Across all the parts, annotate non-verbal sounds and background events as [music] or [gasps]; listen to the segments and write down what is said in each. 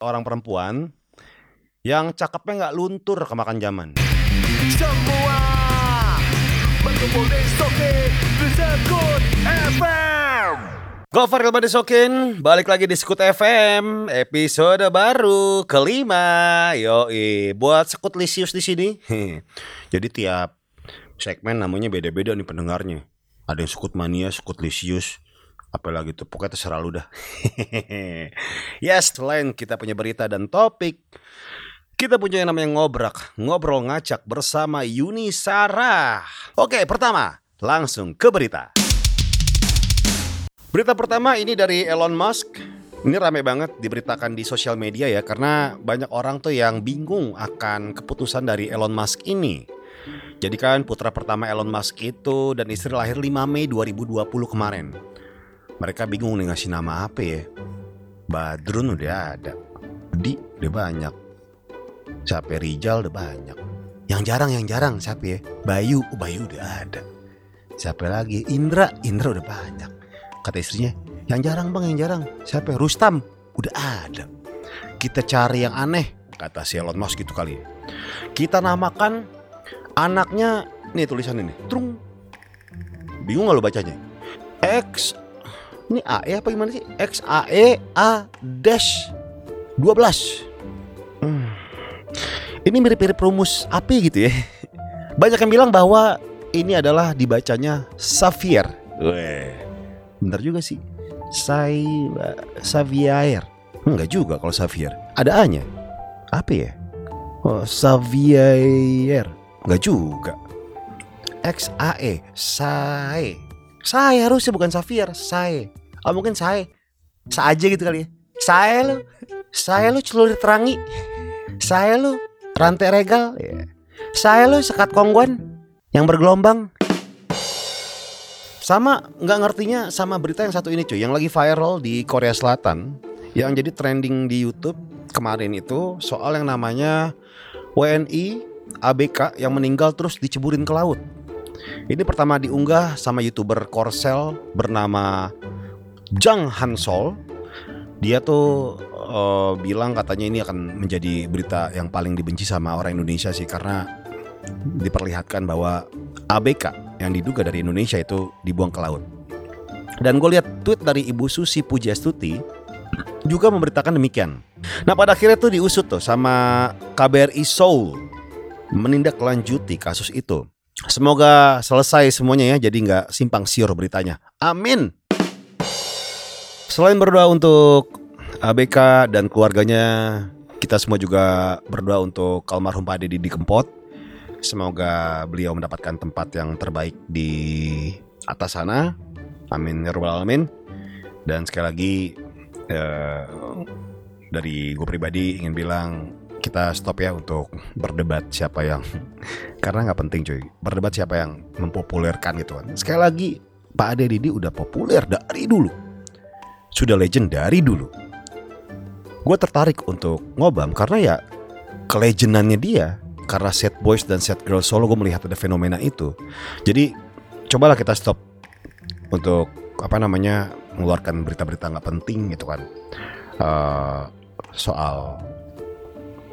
orang perempuan yang cakepnya nggak luntur kemakan zaman. Semua berkumpul di Soke Sekut FM. Gofar Ilman Disokin, balik lagi di Sekut FM, episode baru kelima. Yoi, buat Sekut Lisius di sini. [laughs] Jadi tiap segmen namanya beda-beda nih pendengarnya. Ada yang Sekut Mania, Sekut Lisius, apalagi tuh pokoknya terserah lu dah. [laughs] yes, selain kita punya berita dan topik, kita punya yang namanya ngobrak, ngobrol ngacak bersama Yuni Sarah. Oke, pertama, langsung ke berita. Berita pertama ini dari Elon Musk. Ini rame banget diberitakan di sosial media ya karena banyak orang tuh yang bingung akan keputusan dari Elon Musk ini. Jadi kan putra pertama Elon Musk itu dan istri lahir 5 Mei 2020 kemarin. Mereka bingung nih ngasih nama apa ya. Badrun udah ada. Di udah banyak. Siapa Rijal udah banyak. Yang jarang yang jarang siapa ya? Bayu, oh, Bayu udah ada. Siapa lagi? Indra, Indra udah banyak. Kata istrinya, yang jarang bang, yang jarang. Siapa? Rustam, udah ada. Kita cari yang aneh, kata si Elon Musk gitu kali. Kita namakan anaknya, nih tulisan ini, trung. Bingung gak lo bacanya? X, ini AE apa gimana sih? X A E A dash 12. Hmm. Ini mirip-mirip rumus api gitu ya. [laughs] Banyak yang bilang bahwa ini adalah dibacanya Xavier. Weh. Bener juga sih. Sai Xavier. Enggak juga kalau Xavier. Ada A-nya. Apa ya? Oh, Xavier. Enggak juga. A E. Sai. Sai harusnya bukan Xavier. Sai. Oh mungkin Sai. Sa aja gitu kali ya. Saya lu. Saya lu celurit terangi. Saya lu rantai regal. Ya. Saya lu sekat kongguan yang bergelombang. Sama nggak ngertinya sama berita yang satu ini cuy yang lagi viral di Korea Selatan yang jadi trending di YouTube kemarin itu soal yang namanya WNI ABK yang meninggal terus diceburin ke laut. Ini pertama diunggah sama youtuber Korsel bernama Jang Hansol. Dia tuh uh, bilang katanya ini akan menjadi berita yang paling dibenci sama orang Indonesia sih karena diperlihatkan bahwa ABK yang diduga dari Indonesia itu dibuang ke laut. Dan gue lihat tweet dari Ibu Susi Pujastuti juga memberitakan demikian. Nah pada akhirnya tuh diusut tuh sama KBRI Seoul menindaklanjuti kasus itu. Semoga selesai semuanya ya, jadi nggak simpang siur beritanya. Amin. Selain berdoa untuk ABK dan keluarganya, kita semua juga berdoa untuk almarhum Pak Deddy Kempot. Semoga beliau mendapatkan tempat yang terbaik di atas sana. Amin ya rabbal alamin. Dan sekali lagi eh, dari gue pribadi ingin bilang kita stop ya untuk berdebat siapa yang [laughs] karena nggak penting cuy berdebat siapa yang mempopulerkan gitu kan sekali lagi Pak Ade Didi udah populer dari dulu sudah legend dari dulu. Gue tertarik untuk ngobam karena ya kelejenannya dia karena set boys dan set girls solo gue melihat ada fenomena itu. Jadi cobalah kita stop untuk apa namanya mengeluarkan berita-berita nggak penting gitu kan. Uh, soal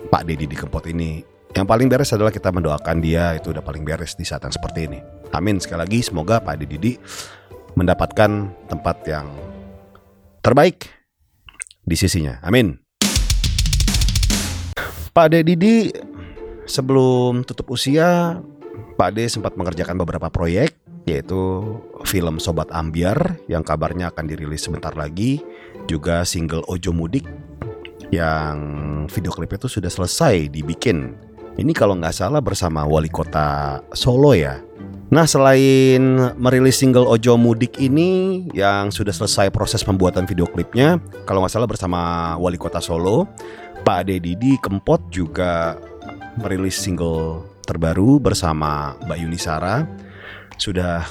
Pak Deddy di Kempot ini. Yang paling beres adalah kita mendoakan dia itu udah paling beres di saat yang seperti ini. Amin. Sekali lagi semoga Pak Deddy mendapatkan tempat yang terbaik di sisinya. Amin. Pak De Didi sebelum tutup usia, Pak De sempat mengerjakan beberapa proyek yaitu film Sobat Ambiar yang kabarnya akan dirilis sebentar lagi, juga single Ojo Mudik yang video klipnya itu sudah selesai dibikin. Ini kalau nggak salah bersama wali kota Solo ya. Nah selain merilis single Ojo Mudik ini yang sudah selesai proses pembuatan video klipnya Kalau nggak salah bersama Wali Kota Solo Pak Ade Didi Kempot juga merilis single terbaru bersama Mbak Yuni Sara. Sudah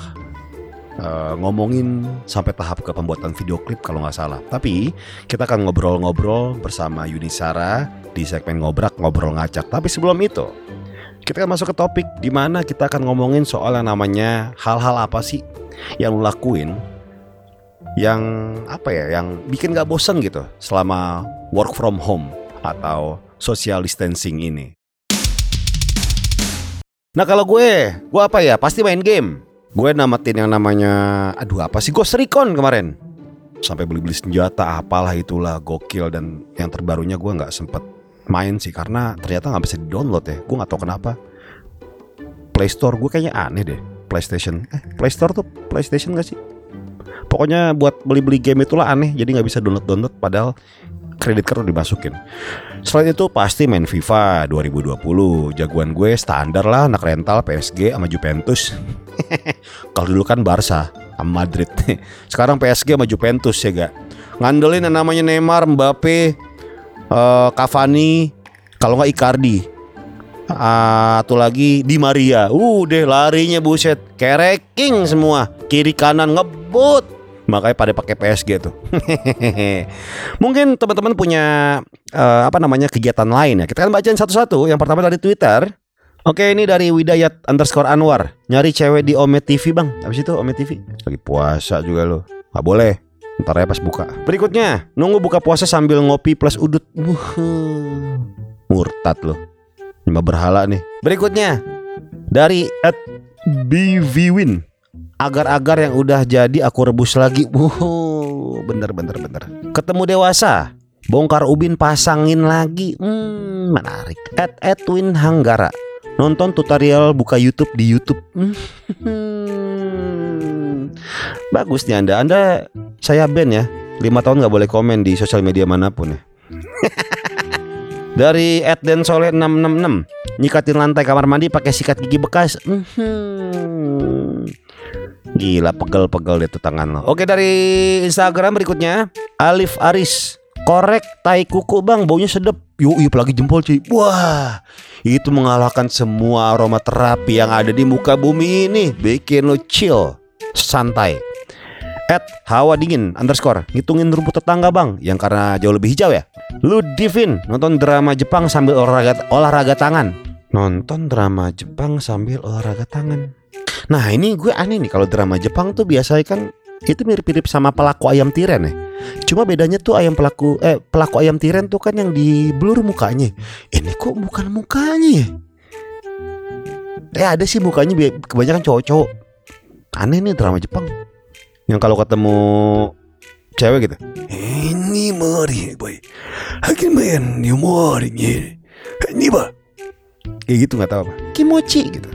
uh, ngomongin sampai tahap ke pembuatan video klip kalau nggak salah. Tapi kita akan ngobrol-ngobrol bersama Yuni Sara di segmen ngobrak ngobrol ngacak. Tapi sebelum itu kita akan masuk ke topik di mana kita akan ngomongin soal yang namanya hal-hal apa sih yang lo lakuin yang apa ya yang bikin gak bosen gitu selama work from home atau social distancing ini. Nah kalau gue, gue apa ya? Pasti main game. Gue namatin yang namanya, aduh apa sih? Ghost Recon kemarin. Sampai beli-beli senjata, apalah itulah, gokil dan yang terbarunya gue nggak sempet main sih karena ternyata nggak bisa di download ya. Gue nggak tahu kenapa. Play Store gue kayaknya aneh deh. PlayStation, eh Play Store tuh PlayStation gak sih? Pokoknya buat beli-beli game itulah aneh, jadi nggak bisa download-download padahal kredit card dimasukin. Selain itu pasti main FIFA 2020. Jagoan gue standar lah anak rental PSG sama Juventus. [laughs] Kalau dulu kan Barca sama Madrid. [laughs] Sekarang PSG sama Juventus ya gak. Ngandelin yang namanya Neymar, Mbappe, eh, Cavani, kalau nggak Icardi. Atau lagi Di Maria. Uh deh larinya buset, kereking semua. Kiri kanan ngebut. Makanya pada pakai PSG tuh. [laughs] Mungkin teman-teman punya eh, apa namanya kegiatan lain ya. Kita kan bacain satu-satu. Yang pertama dari Twitter. Oke ini dari Widayat underscore Anwar Nyari cewek di Omet TV bang Habis itu Omet TV Lagi puasa juga lo Gak boleh Ntar ya pas buka. Berikutnya Nunggu buka puasa sambil ngopi plus udut. Wuh. Murtad lo Lima berhala nih. Berikutnya Dari at BVWin Agar-agar yang udah jadi aku rebus lagi. Wuh, Bener bener bener. Ketemu dewasa. Bongkar ubin pasangin lagi. Hmm, Menarik. At Edwin Hanggara Nonton tutorial buka YouTube di YouTube. Hmm. Bagus nih Anda. Anda saya ban ya. 5 tahun nggak boleh komen di sosial media mana pun ya. [laughs] Dari Edden Soleh 666 Nyikatin lantai kamar mandi pakai sikat gigi bekas. Hmm. Gila pegel-pegel deh tuh tangan lo. Oke dari Instagram berikutnya. Alif Aris. Korek tai kuku bang. Baunya sedep Yuk yuk lagi jempol cuy. Wah itu mengalahkan semua aroma terapi yang ada di muka bumi ini. Bikin lo chill Santai. At hawa dingin underscore Ngitungin rumput tetangga bang Yang karena jauh lebih hijau ya. Lu Divin Nonton drama Jepang sambil olahraga, olahraga tangan. Nonton drama Jepang sambil olahraga tangan. Nah ini gue aneh nih Kalau drama Jepang tuh biasanya kan Itu mirip-mirip sama pelaku ayam tiren ya Cuma bedanya tuh ayam pelaku eh pelaku ayam tiren tuh kan yang di blur mukanya. Ini kok bukan mukanya ya? Eh ada sih mukanya kebanyakan cowok-cowok. Aneh nih drama Jepang. Yang kalau ketemu cewek gitu. Ini mori, boy. Hakin main ni mori Ini ba. Kayak gitu nggak tahu apa. Kimochi gitu.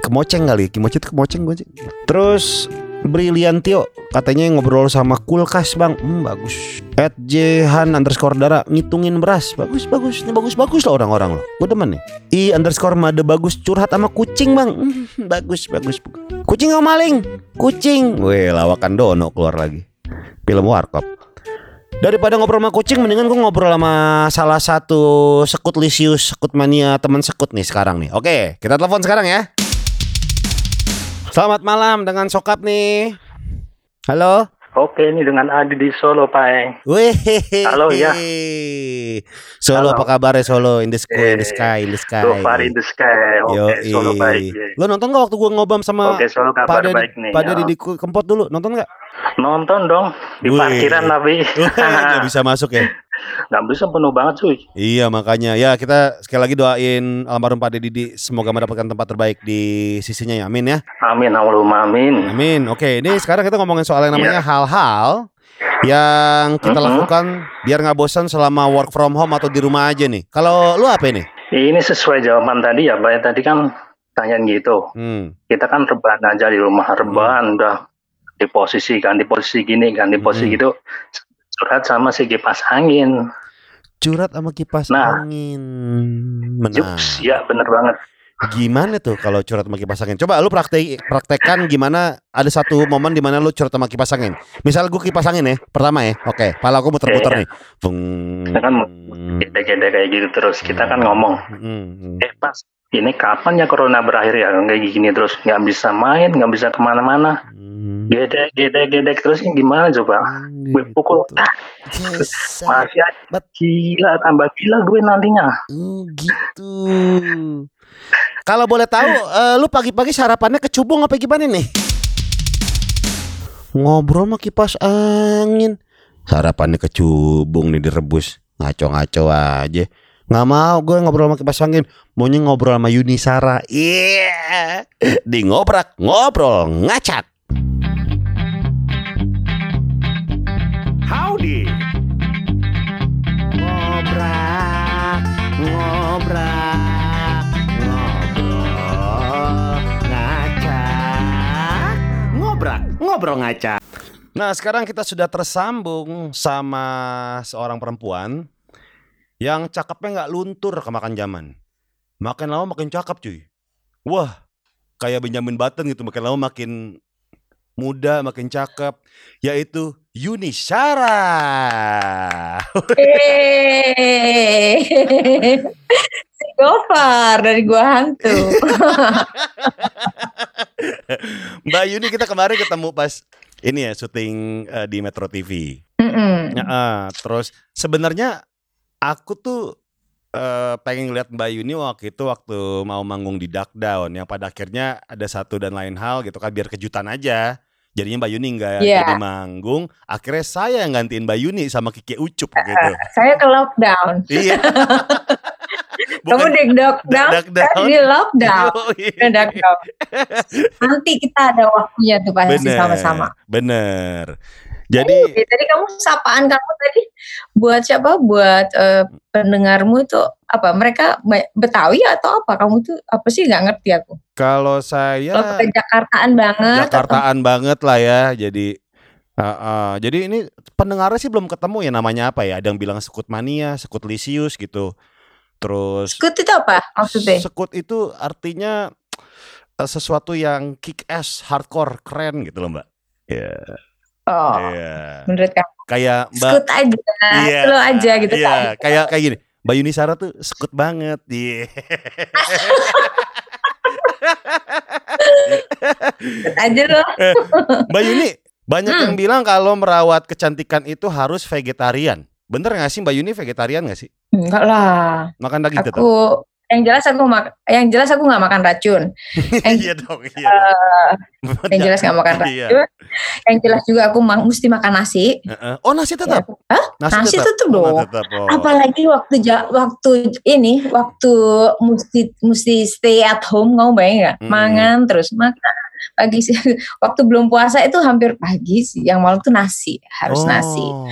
Kemoceng kali, kimochi itu kemoceng gue sih. Terus Briliantio. Katanya ngobrol sama kulkas bang. Hmm, bagus. At Jehan underscore Dara ngitungin beras. Bagus bagus. Ini bagus bagus lah orang-orang loh. Gue demen nih. I underscore Made bagus curhat sama kucing bang. Hmm, [laughs] bagus bagus. Kucing sama maling. Kucing. Weh lawakan dono keluar lagi. Film warkop. Daripada ngobrol sama kucing mendingan gue ngobrol sama salah satu sekut lisius sekut mania teman sekut nih sekarang nih. Oke kita telepon sekarang ya Selamat malam dengan Sokap nih Halo Oke, ini dengan Adi di Solo, Pak. Wih, Halo, ya. Solo Halo. apa kabar ya Solo in the sky, in the Eh, sky, in the sky. So far in the sky. Oke, Yoi. Solo baik. ya. Lo nonton gak waktu gua ngobam sama Oke, Solo kabar Pak Deddy, baik nih. Pak ya. Di Kempot dulu nonton gak? Nonton dong di Wih. parkiran tapi Gak bisa masuk ya? [laughs] nggak bisa penuh banget cuy. Iya makanya ya kita sekali lagi doain almarhum Pak Deddy di- semoga mendapatkan tempat terbaik di sisinya ya amin ya Amin, Allahumma amin. amin oke ini sekarang kita ngomongin soal yang Iya. namanya hal-hal yang kita Mhm. lakukan biar nggak bosan selama work from home atau di rumah aja nih kalau lu apa ini Ini sesuai jawaban tadi ya, Pak. Tadi kan tanyain gitu. hmm. Kita kan rebahan aja di rumah, rebahan udah di posisi kan, di posisi gini kan, di posisi Hmm. gitu. Curhat sama si kipas angin. curhat sama kipas Nah. angin menang Yups, ya bener banget. Gimana tuh kalau curhat sama kipas angin? Coba lu praktek praktekkan gimana ada satu momen di mana lu curhat sama kipas angin. Misal gue kipas angin ya, pertama ya. Oke, pala aku muter-muter Iya. nih. Bung. Kita kan gede-gede kayak gitu terus. Kita kan ngomong, Hmm. eh pas ini kapan ya corona berakhir ya kayak gini terus nggak bisa main nggak bisa ke mana-mana Hmm. gede gede gede terus ini gimana coba gue pukul Gitu. ah, Yes, masih aja gila tambah gila gue nantinya Oh, gitu. Kalau boleh tahu, eh, lu pagi-pagi sarapannya kecubung apa gimana nih? Ngobrol sama kipas angin. Sarapannya kecubung nih direbus. ngaco-ngaco aja. Nggak mau gue ngobrol sama kipas angin, maunya ngobrol sama Yuni Sara. Iya, di ngobrak ngobrol ngacak. Howdy. Ngobrak, ngobrak, ngobrol ngacak. Ngobrak, ngobrol ngacak. Nah sekarang kita sudah tersambung sama seorang perempuan yang cakepnya nggak luntur kemakan zaman. Makin lama makin cakep cuy. Wah, kayak Benjamin Button gitu. Makin lama makin muda, makin cakep. Yaitu Yuni Syara. Yeay. Si Gofar dari Gua Hantu. [laughs] Mbak Yuni kita kemarin ketemu pas ini ya syuting eh, di Metro TV. Mm-mm. Ya, ah, terus sebenarnya aku tuh eh, pengen lihat Mbak Yuni waktu itu waktu mau manggung di Duck Down yang pada akhirnya ada satu dan lain hal gitu kan biar kejutan aja. Jadinya Mbak Yuni nggak Iya. jadi manggung, akhirnya saya yang gantiin Mbak Yuni sama Kiki Ucup gitu. [laughs] Saya ke lockdown. iya. [laughs] Kamu di lockdown, saya di lockdown. [laughs] Lockdown. Nanti kita ada waktunya tuh pasti Bener, sama-sama. bener. Jadi Oke, tadi kamu sapaan kamu tadi buat siapa? Buat eh, pendengarmu itu apa? Mereka Betawi atau apa? Kamu tuh apa sih nggak ngerti aku. kalau Kalau saya ke Jakartaan banget. atau- Jakartaan banget lah ya. Jadi uh, uh, jadi ini pendengarnya sih belum ketemu ya namanya apa ya? Ada yang bilang sekut mania, sekut lisius gitu. Terus Skut itu apa maksudnya? sekut itu artinya uh, sesuatu yang kick ass, hardcore, keren gitu loh, Mbak. Iya. Oh, Iya. menurut kamu. Kayak Mbak Skut aja, Iya. slow aja gitu Iya, kan. kayak kayak gini. Mbak Yuni Sara tuh sekut banget. Iya. [laughs] Skut aja loh. Mbak Yuni, banyak Hmm. yang bilang kalau merawat kecantikan itu harus vegetarian. Bener gak sih Mbak Yuni vegetarian gak sih? Enggak lah. Makan daging tetap? Aku yang jelas aku mak yang jelas aku nggak makan racun. [laughs] yang- iya dong, iya dong. Yang jelas nggak makan Iya. racun. Yang jelas juga aku ma- mesti makan nasi. Heeh. Oh nasi tetap? Ya. Hah? Nasi tetap Oh, dong. tetap. Oh. Apalagi waktu ja- waktu ini waktu mesti mesti stay at home kamu bayang nggak? Mm. Mangan terus makan pagi sih [laughs] waktu belum puasa itu hampir pagi sih yang malam tuh nasi harus nasi Oh.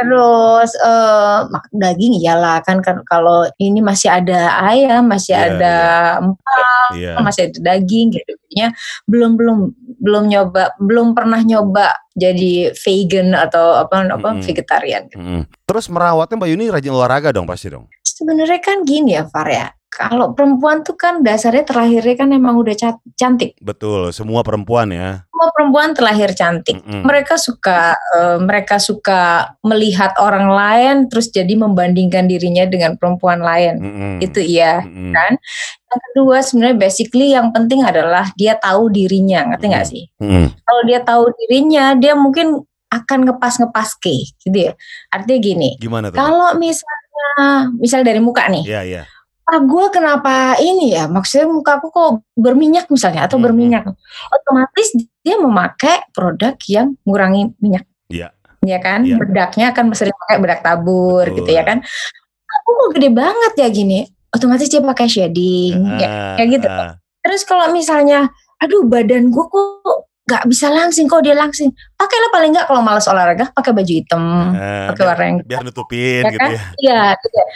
Terus eh mak- daging iyalah kan kan kalau ini masih ada ayam masih Iya, ada empal Iya. masih ada daging gitu Jadinya belum belum belum nyoba belum pernah nyoba jadi vegan atau apa apa Mm-mm. vegetarian Mm-mm. Terus merawatnya Mbak Yuni rajin olahraga dong pasti dong. sebenarnya kan gini ya Far ya kalau perempuan tuh kan dasarnya terlahirnya kan emang udah ca- cantik Betul, semua perempuan ya. Semua perempuan terlahir cantik Mm-mm. mereka suka eh, mereka suka melihat orang lain terus jadi membandingkan dirinya dengan perempuan lain Mm-mm. itu iya Mm-mm. kan yang kedua sebenarnya basically yang penting adalah dia tahu dirinya ngerti nggak Hmm. sih Mm-mm. kalau dia tahu dirinya dia mungkin akan ngepas-ngepas ke gitu ya artinya gini Gimana tuh? kalau misalnya misal dari muka nih Iya, iya. Ah gue kenapa ini ya maksudnya muka aku kok berminyak misalnya atau Hmm, berminyak otomatis dia memakai produk yang mengurangi minyak Iya. ya kan Iya. bedaknya akan sering pakai bedak tabur Betul. gitu ya kan aku kok gede banget ya gini otomatis dia pakai shading ya Ah, kayak gitu. ah. terus kalau misalnya aduh badan gue kok nggak bisa langsing kok dia langsing pakailah paling nggak kalau malas olahraga pakai baju hitam Ah, pakai warna yang biar nutupin Ya gitu kan? ya. iya gitu ya.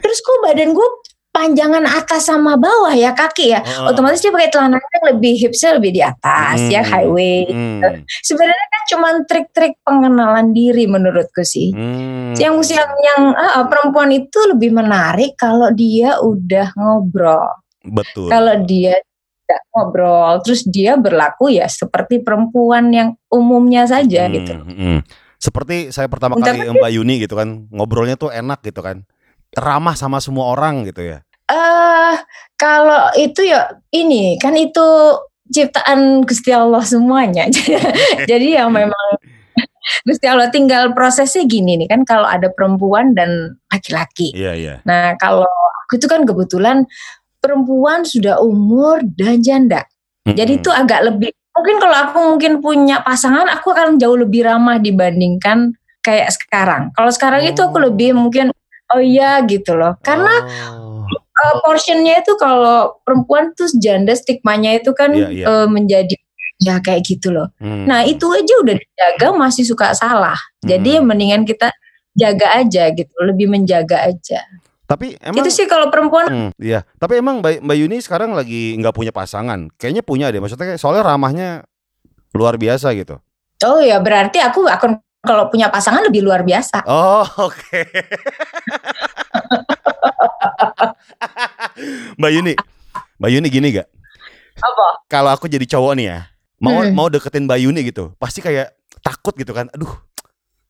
terus kok badan gue panjangan atas sama bawah ya kaki ya otomatis dia pakai celana yang lebih hipsnya lebih di atas Hmm. ya highway Hmm. sebenarnya kan cuma trik-trik pengenalan diri menurutku sih Hmm. yang yang yang ah, perempuan itu lebih menarik kalau dia udah ngobrol Betul. kalau dia tidak ngobrol terus dia berlaku ya seperti perempuan yang umumnya saja Hmm, gitu hmm. Seperti saya pertama Bentar kali Mbak Yuni gitu kan, ngobrolnya tuh enak gitu kan. Ramah sama semua orang gitu ya. eh kalau itu ya ini kan itu ciptaan Gusti Allah semuanya. [laughs] [laughs] Jadi ya memang [laughs] Gusti Allah tinggal prosesnya gini nih kan kalau ada perempuan dan laki-laki. Iya, iya. Nah, kalau aku itu kan kebetulan perempuan sudah umur dan janda. Jadi Mm-mm. itu agak lebih mungkin kalau aku mungkin punya pasangan aku akan jauh lebih ramah dibandingkan kayak sekarang. Kalau sekarang itu aku Oh. lebih mungkin oh iya gitu loh karena Oh. uh, portionnya itu kalau perempuan tuh janda stigmanya itu kan Iya, iya. uh, menjadi ya kayak gitu loh. Hmm. Nah itu aja udah dijaga masih suka salah. Jadi Hmm. mendingan kita jaga aja gitu, lebih menjaga aja. Tapi emang itu sih kalau perempuan Hmm, iya. Tapi emang Mbak, Mbak Yuni sekarang lagi nggak punya pasangan. Kayaknya punya deh. Maksudnya soalnya ramahnya luar biasa gitu. oh ya berarti aku akan kalau punya pasangan lebih luar biasa. Oh, [laughs] oke. [laughs] Mbak Yuni. Mbak Yuni gini gak? Apa? Kalau aku jadi cowok nih ya, mau Hmm. mau deketin Mbak Yuni gitu, pasti kayak takut gitu kan. Aduh,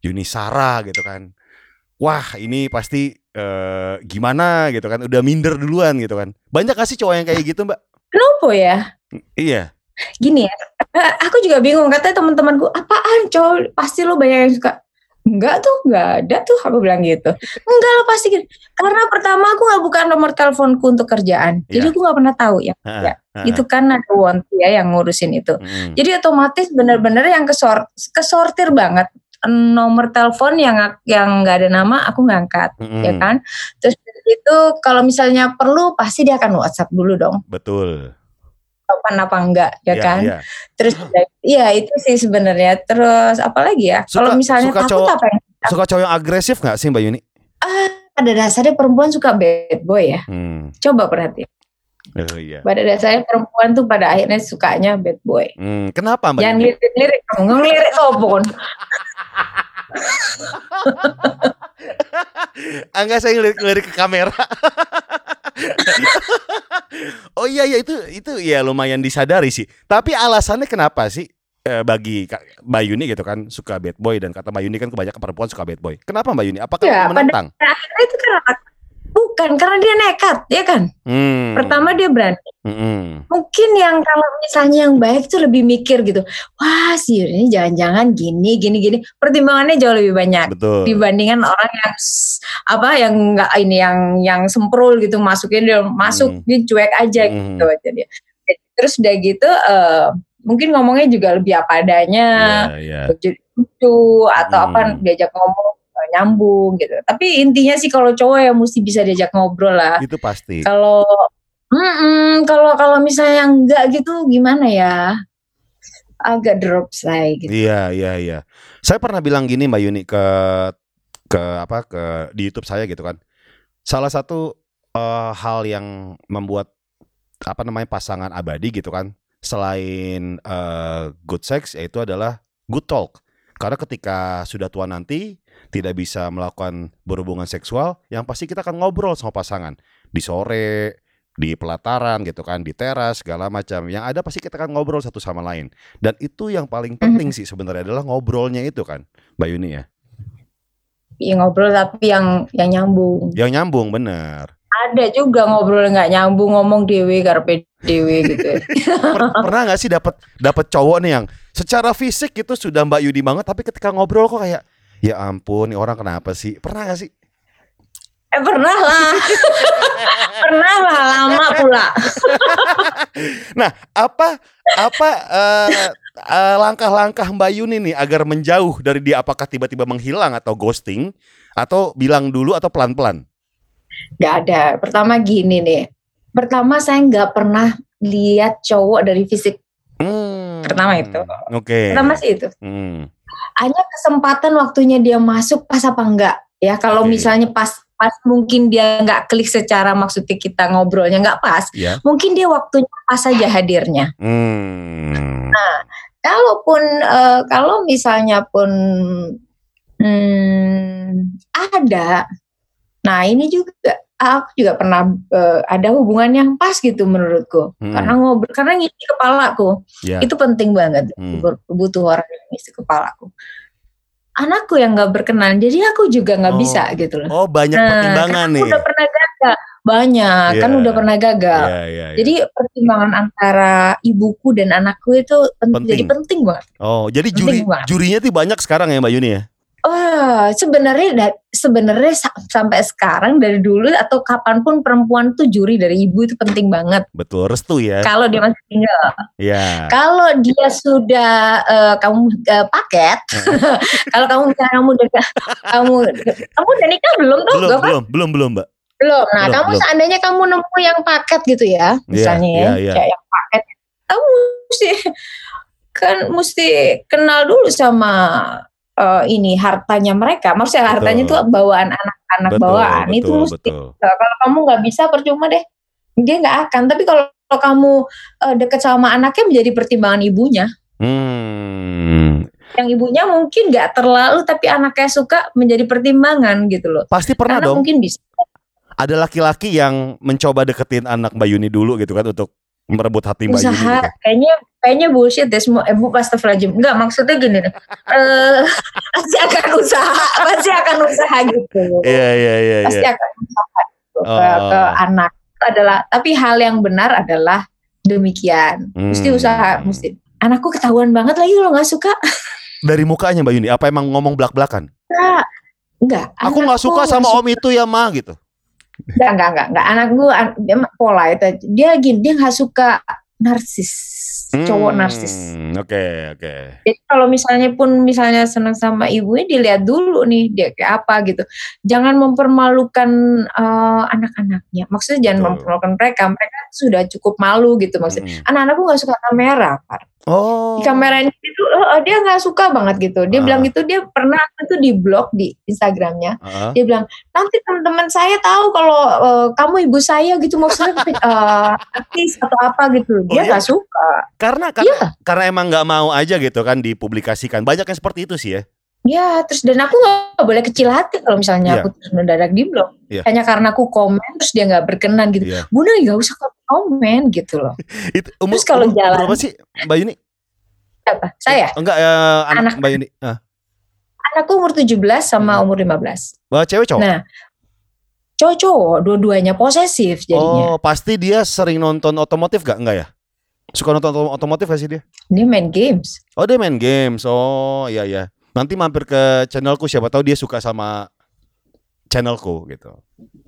Yuni Sarah gitu kan. Wah, ini pasti eh, gimana gitu kan. Udah minder duluan gitu kan. Banyak gak sih cowok yang kayak gitu, Mbak? Kenapa ya? Iya. Gini ya, eh, aku juga bingung. Katanya teman-temanku, apaan cowok? Pasti lo banyak yang suka. Enggak tuh, enggak ada tuh. Aku bilang gitu. Enggak lah pasti gitu. Karena pertama aku nggak buka nomor teleponku untuk kerjaan. Jadi Iya. aku nggak pernah tahu ya. Ya. Itu kan ada Wonti ya yang ngurusin itu. Mm-mm. Jadi otomatis bener-bener yang kesor kesortir banget nomor telepon yang yang nggak ada nama aku ngangkat Mm-mm. ya kan. Terus itu kalau misalnya perlu pasti dia akan WhatsApp dulu dong. Betul. Kapan apa enggak ya Iya, kan. iya. Terus [gasps] iya itu sih sebenarnya. Terus apalagi ya? Kalau misalnya suka takut cowok- apa ya? Suka cowok yang agresif gak sih Mbak Yuni? Pada dasarnya perempuan suka bad boy ya. Hmm. Coba perhati. Oh iya. Pada dasarnya perempuan tuh pada akhirnya sukanya bad boy. Hmm, kenapa Mbak Jangan Yuni? lirik-lirik ngelirik sopon. [laughs] Enggak saya lirik-lirik ke kamera. [laughs] [laughs] oh iya ya itu itu ya lumayan disadari sih. Tapi alasannya kenapa sih eh, bagi Mbak Yuni gitu kan suka bad boy dan kata Mbak Yuni kan kebanyakan perempuan suka bad boy. Kenapa Mbak Yuni? Apakah Ya, pada- menentang? Akhirnya itu karena bukan karena dia nekat, ya kan? Hmm. Pertama dia berani. Mm-mm. Mungkin yang kalau misalnya yang baik itu lebih mikir gitu. Wah, sih ini jangan-jangan gini, gini, gini. Pertimbangannya jauh lebih banyak Betul. dibandingkan orang yang apa yang enggak ini yang yang semprul gitu masukin dia masuk Hmm. dia cuek aja Hmm. gitu aja dia. Terus udah gitu eh, mungkin ngomongnya juga lebih apa adanya. Iya. jadi lucu atau Hmm. apa diajak ngomong nyambung gitu. Tapi intinya sih kalau cowok ya mesti bisa diajak ngobrol lah. Itu pasti. Kalau mm-mm, kalau kalau misalnya enggak gitu gimana ya? Agak drop say gitu. Iya, iya, iya. Saya pernah bilang gini Mbak Yuni ke ke apa ke di YouTube saya gitu kan. Salah satu eh, hal yang membuat apa namanya pasangan abadi gitu kan selain eh, good sex yaitu adalah good talk. Karena ketika sudah tua nanti tidak bisa melakukan berhubungan seksual, yang pasti kita akan ngobrol sama pasangan di sore, di pelataran gitu kan, di teras segala macam. Yang ada pasti kita akan ngobrol satu sama lain. Dan itu yang paling penting sih sebenarnya adalah ngobrolnya itu kan, Mbak Yuni ya. Ya, ngobrol tapi yang yang nyambung. Yang nyambung bener. Ada juga ngobrol nggak nyambung ngomong dewe karpe dewe gitu. [laughs] Per- pernah nggak sih dapat dapat cowok nih yang secara fisik itu sudah Mbak Yudi banget, tapi ketika ngobrol kok kayak ya ampun, nih orang kenapa sih? Pernah nggak sih? eh pernah lah. [laughs] pernah lah lama pula. [laughs] Nah, apa apa eh, eh, langkah-langkah Mbak Yuni nih agar menjauh dari dia? Apakah tiba-tiba menghilang atau ghosting atau bilang dulu atau pelan-pelan? Gak ada. Pertama gini nih. Pertama saya nggak pernah lihat cowok dari fisik. Hmm, Pertama itu. Oke. Pertama sih itu. Hmm, Hanya kesempatan waktunya dia masuk pas apa enggak. Ya kalau Oke. misalnya pas pas mungkin dia nggak klik secara maksudnya kita ngobrolnya nggak pas. ya. Mungkin dia waktunya pas saja hadirnya. Hmm. Kalaupun eh, kalau misalnya pun hmm, ada. Nah ini juga aku juga pernah eh, ada hubungan yang pas gitu menurutku. Hmm. Karena ngobrol karena ngisi kepalaku. Ya. Itu penting banget. Hmm. Butuh orang yang ngisi kepalaku. Anakku yang nggak berkenan, jadi aku juga nggak Oh. bisa gitu loh. Oh, banyak Nah, pertimbangan nih. Udah pernah gagal, banyak kan Iya. udah pernah gagal. Iya, iya, iya. Jadi pertimbangan antara ibuku dan anakku itu Penting. jadi penting banget. Oh, jadi Penting juri banget. jurinya tuh banyak sekarang ya Mbak Yuni ya? Oh, sebenarnya da- sebenarnya sa- sampai sekarang dari dulu atau kapan pun perempuan tuh juri dari ibu itu penting banget. Betul, restu ya. Kalau dia masih single, Ya. kalau dia sudah eh, kamu eh, paket, [laughs] kalau kamu misalnya kamu udah kamu kamu udah nikah belum tuh? Belum, belum, belum, belum, Mbak. Belum. Nah, Belum, kamu belum. seandainya kamu nemu yang paket gitu ya, misalnya iya, ya, iya. kayak yang paket, kamu mesti kan mesti kenal dulu sama eh, ini hartanya mereka. Maksudnya hartanya itu Betul. bawaan anak-anak Betul, bawaan itu betul, mesti. betul. Nah, kalau kamu nggak bisa percuma deh, dia nggak akan. Tapi kalau kalau kamu eh, deket sama anaknya menjadi pertimbangan ibunya. Hmm. Yang ibunya mungkin nggak terlalu, tapi anaknya suka menjadi pertimbangan gitu loh. Pasti pernah Karena dong. mungkin bisa. Ada laki-laki yang mencoba deketin anak Mbak Yuni dulu gitu kan untuk merebut hati Mbak Yuni usaha gitu. kayaknya kayaknya bullshit deh semua eh bu astagfirullahaladzim enggak maksudnya gini deh eh [laughs] pasti akan usaha pasti akan usaha gitu Iya, iya, iya, pasti iya. akan usaha gitu ke, Oh. ke anak Itu adalah tapi hal yang benar adalah demikian mesti Hmm. usaha mesti anakku ketahuan banget lagi kalau nggak suka [laughs] Dari mukanya Mbak Yuni, apa emang ngomong belak-belakan? enggak Aku nggak suka sama nggak om itu ya, Ma gitu. Enggak, enggak, enggak, enggak. Anak gue an- dia pola itu. Dia gini, dia nggak suka narsis, cowok Hmm, narsis. Oke, oke. Jadi kalau misalnya pun misalnya senang sama ibunya, dilihat dulu nih dia kayak apa gitu. Jangan mempermalukan eh, anak-anaknya. Maksudnya jangan Betul. mempermalukan mereka. Mereka sudah cukup malu gitu maksudnya. Mm-mm. Anak-anakku nggak suka kamera, Par. Oh. Di kameranya itu eh, dia nggak suka banget gitu. Dia Ah. bilang gitu dia pernah itu di blog di Instagramnya. Heeh. Dia bilang nanti teman-teman saya tahu kalau eh, kamu ibu saya gitu maksudnya [laughs] eh, artis atau apa gitu. Oh, Dia iya? nggak suka. Karena karena Iya. karena emang nggak mau aja gitu kan dipublikasikan. Banyak yang seperti itu sih ya. Ya, terus dan aku nggak boleh kecil hati kalau misalnya Iya. aku terus mendadak di blog. Iya. Hanya karena aku komen terus dia nggak berkenan gitu. Iya. Bunda nggak usah komen gitu loh. [laughs] Itu umur, Terus kalau umur jalan- berapa sih Mbak Yuni? Apa? Saya, Enggak eh, anak, Anak. Mbak Yuni. Ah. anakku umur 17 sama Hmm. umur 15. Wah, cewek cowok. Nah, cowok-cowok dua-duanya posesif jadinya. Oh, pasti dia sering nonton otomotif gak? Enggak ya? Suka nonton otom- otomotif gak sih dia? Dia main games. Oh, dia main games. Oh, iya iya. Nanti mampir ke channelku siapa tahu dia suka sama channelku gitu.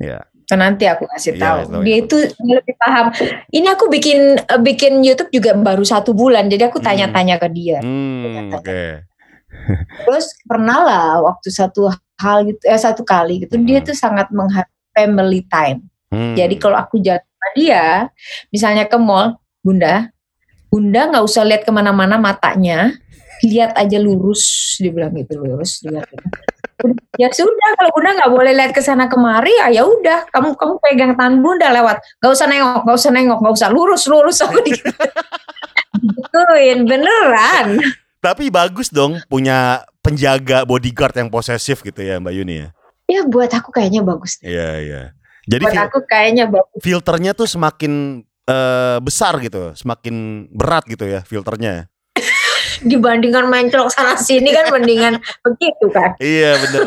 Ya. Kan nanti aku kasih Iya, tahu. tahu, dia itu dia lebih paham. Ini aku bikin eh, bikin YouTube juga baru satu bulan, jadi aku Hmm. tanya-tanya ke dia. Hmm, oke. [laughs] Terus pernah lah waktu satu hal gitu, eh satu kali gitu, dia Hmm. tuh sangat menghargai family time. Hmm. Jadi kalau aku jalan sama dia, misalnya ke mall, bunda, bunda nggak usah lihat ke mana-mana matanya, lihat aja lurus, dia bilang gitu lurus. Lihat. ya sudah, kalau bunda nggak boleh lihat ke sana kemari, ya ya udah, kamu kamu pegang tangan bunda lewat, nggak usah nengok, nggak usah nengok, nggak usah lurus lurus aku di Gituin, beneran. Tapi bagus dong punya penjaga bodyguard yang posesif gitu ya Mbak Yuni ya. Ya buat aku kayaknya bagus. Iya iya. Jadi Buat aku kayaknya bagus. filternya tuh semakin eh, besar gitu, semakin berat gitu ya filternya. Dibandingkan main celok sana sini kan mendingan [laughs] begitu kan. Iya bener.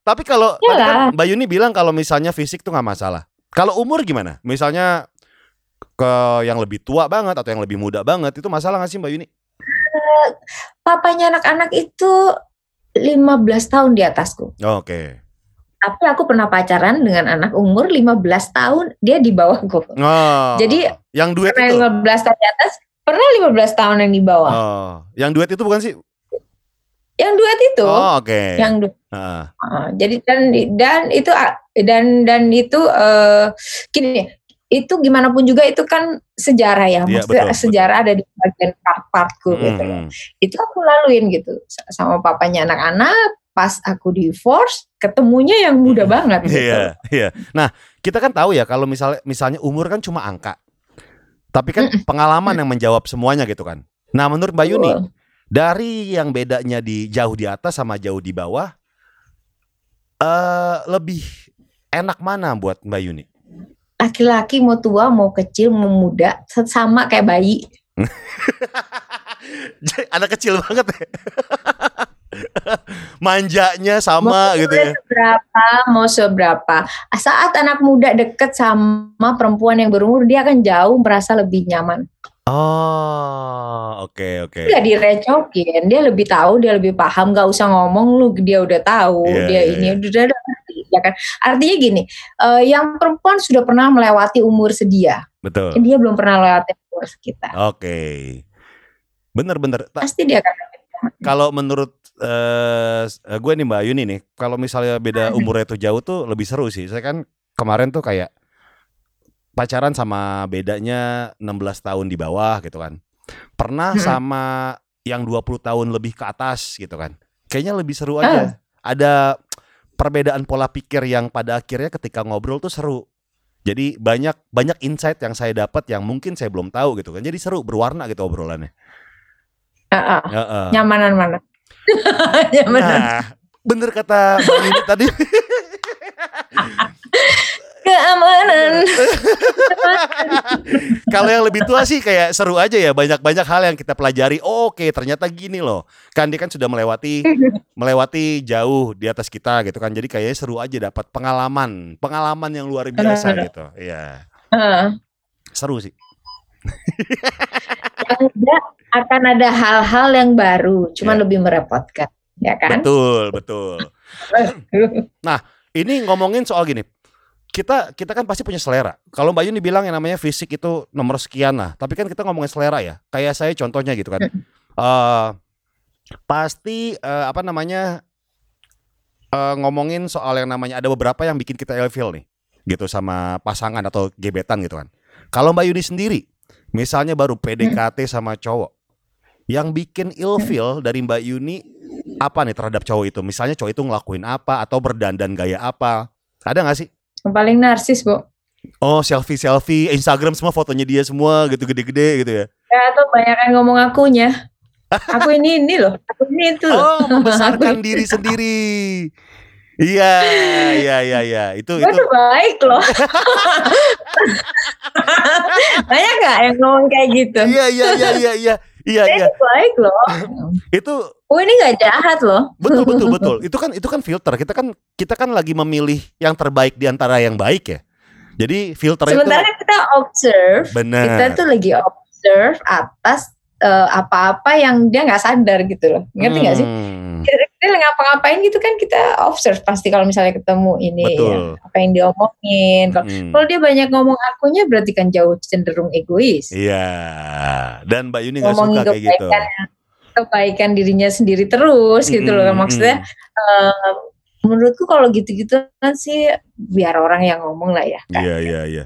Tapi kalau tadi kan. Mbak Yuni bilang kalau misalnya fisik tuh nggak masalah. Kalau umur gimana? Misalnya ke yang lebih tua banget atau yang lebih muda banget itu masalah nggak sih Mbak Yuni? Papanya anak-anak itu 15 tahun di atasku. Oke. Tapi aku pernah pacaran dengan anak umur 15 tahun, dia di bawahku. Oh. Jadi, yang duet itu. 15 tahun di atas, pernah 15 tahun yang di bawah. Oh, yang duet itu bukan sih? Yang duet itu, Oh, oke. yang du- Ah. Ah, jadi dan dan itu ah, dan dan itu eh gini itu gimana pun juga itu kan sejarah ya, Iya, maksudnya betul, sejarah ada di bagian part-partku gitu loh. Hmm. Itu aku laluin gitu sa- sama papanya anak-anak. Pas aku divorce, ketemunya yang muda banget gitu. Iya, iya. Nah, kita kan tahu ya kalau misalnya misalnya umur kan cuma angka. Tapi kan pengalaman yang menjawab semuanya gitu kan. Nah, menurut Mbak Yuni, dari yang bedanya di jauh di atas sama jauh di bawah eh lebih enak mana buat Mbak Yuni? Laki-laki mau tua, mau kecil, mau muda, sama kayak bayi. [laughs] Anak kecil banget ya. [laughs] Manjanya sama mau gitu ya. Seberapa, mau seberapa. Saat anak muda deket sama perempuan yang berumur, dia akan jauh merasa lebih nyaman. Oh, oke oke. Nggak direcokin, dia lebih tahu, dia lebih paham, nggak usah ngomong lu, dia udah tahu, Iya, dia iya, ini iya. udah ya kan. Artinya gini, eh, yang perempuan sudah pernah melewati umur sedia, Betul. dia belum pernah lewati umur kita. Oke. Bener-bener. Ta- Pasti dia akan [laughs] Kalau menurut eh gue nih Mbak Yuni nih, kalau misalnya beda umurnya tuh jauh tuh lebih seru sih. Saya kan kemarin tuh kayak pacaran sama bedanya 16 tahun di bawah gitu kan. Pernah Mm-mm. sama yang 20 tahun lebih ke atas gitu kan. Kayaknya lebih seru aja. Ada perbedaan pola pikir yang pada akhirnya ketika ngobrol tuh seru. Jadi banyak banyak insight yang saya dapat yang mungkin saya belum tahu gitu kan. Jadi seru, berwarna gitu obrolannya. Ah, Heeh. nyamanan mana? [laughs] nyamanan. Nah, bener kata Mbak Yuni tadi. [laughs] Keamanan. [laughs] Kalau yang lebih tua sih kayak seru aja ya, banyak-banyak hal yang kita pelajari. Oh, Oke, ternyata gini loh. Kan dia kan sudah melewati melewati jauh di atas kita gitu kan. Jadi kayaknya seru aja dapat pengalaman, pengalaman yang luar biasa Benar. gitu. Iya, Ah. seru sih. Ada akan ada hal-hal yang baru, cuma Ya. lebih merepotkan, ya kan? Betul, betul. [laughs] Ini ngomongin soal gini. Kita kita kan pasti punya selera. Kalau Mbak Yuni bilang yang namanya fisik itu nomor sekian lah. Tapi kan kita ngomongin selera ya. Kayak saya contohnya gitu kan. Eh pasti eh, apa namanya eh, ngomongin soal yang namanya ada beberapa yang bikin kita ilfeel nih. Gitu sama pasangan atau gebetan gitu kan. Kalau Mbak Yuni sendiri, misalnya baru PDKT sama cowok, yang bikin ilfeel dari Mbak Yuni apa nih terhadap cowok itu? Misalnya cowok itu ngelakuin apa atau berdandan gaya apa? Ada nggak sih? Yang paling narsis, Bu. Oh selfie selfie Instagram semua fotonya dia semua gitu gede-gede gitu ya? Ya, atau banyak yang ngomong akunya. Aku ini ini loh, aku ini itu loh. Oh membesarkan [laughs] diri sendiri. Iya iya iya iya itu Gue itu tuh baik loh. [laughs] [laughs] banyak gak yang ngomong kayak gitu? iya iya iya iya iya iya iya baik loh. [laughs] itu Oh ini gak jahat loh. betul betul [laughs] betul itu kan itu kan filter kita kan kita kan lagi memilih yang terbaik di antara yang baik ya. Jadi filter Sementara itu kita observe, benar. kita tuh lagi observe atas eh, apa-apa yang dia nggak sadar gitu loh. Ngerti nggak sih? Dia ngapa-ngapain gitu kan kita observe pasti kalau misalnya ketemu ini Betul. ya, apa yang diomongin. Kalau hmm. kalau dia banyak ngomong akunya berarti kan jauh cenderung egois. Iya. Dan Mbak Yuni nggak suka kayak gitu. kebaikan kebaikan dirinya sendiri terus gitu loh. Mm, Maksudnya mm. eh, menurutku kalau gitu-gitu kan sih biar orang yang ngomong lah ya. kan. Iya iya iya.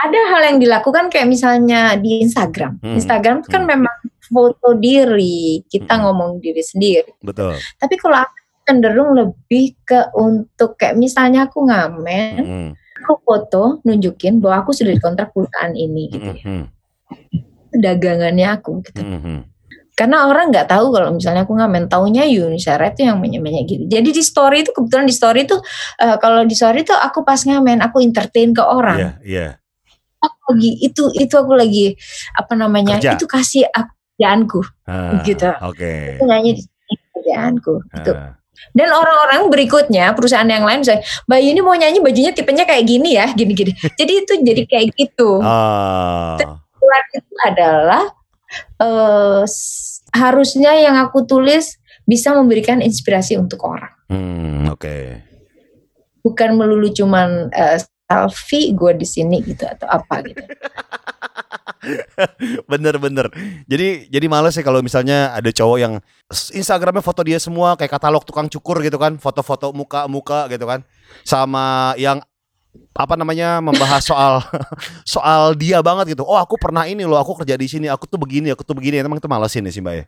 Ada hal yang dilakukan kayak misalnya di Instagram. Hmm, Instagram itu kan hmm. memang foto diri, kita Hmm. ngomong diri sendiri. Betul. Tapi kalau aku cenderung lebih ke untuk kayak misalnya aku ngamen, Mm, aku foto nunjukin bahwa aku sudah dikontrak perusahaan ini gitu ya. mm, Dagangannya aku gitu. mm, mm. Karena orang nggak tahu kalau misalnya aku ngamen, taunya Yuni Syara itu yang menye-menye gitu. Jadi di story itu kebetulan di story itu eh, kalau di story itu aku pas ngamen, aku entertain ke orang. Iya iya. Aku lagi itu itu aku lagi apa namanya? Kerja. Itu kasih kerjaanku Ah, gitu. Oke. Aku nyanyi di kerjaanku gitu. Ah, Dan orang-orang berikutnya perusahaan yang lain misalnya, Mbak Yuni mau nyanyi bajunya tipenya kayak gini ya, [laughs] gini-gini. Jadi itu jadi kayak gitu. Ah, Keluar itu adalah s- harusnya yang aku tulis bisa memberikan inspirasi untuk orang. hmm, oke. Bukan melulu cuman eh, selfie gue di sini gitu atau apa gitu. [laughs] Bener bener. Jadi jadi males sih kalau misalnya ada cowok yang Instagramnya foto dia semua kayak katalog tukang cukur gitu kan, foto-foto muka-muka gitu kan, sama yang apa namanya membahas soal [laughs] soal dia banget gitu. Oh aku pernah ini loh, aku kerja di sini, aku tuh begini, aku tuh begini. Emang itu malesin ya sih mbak ya?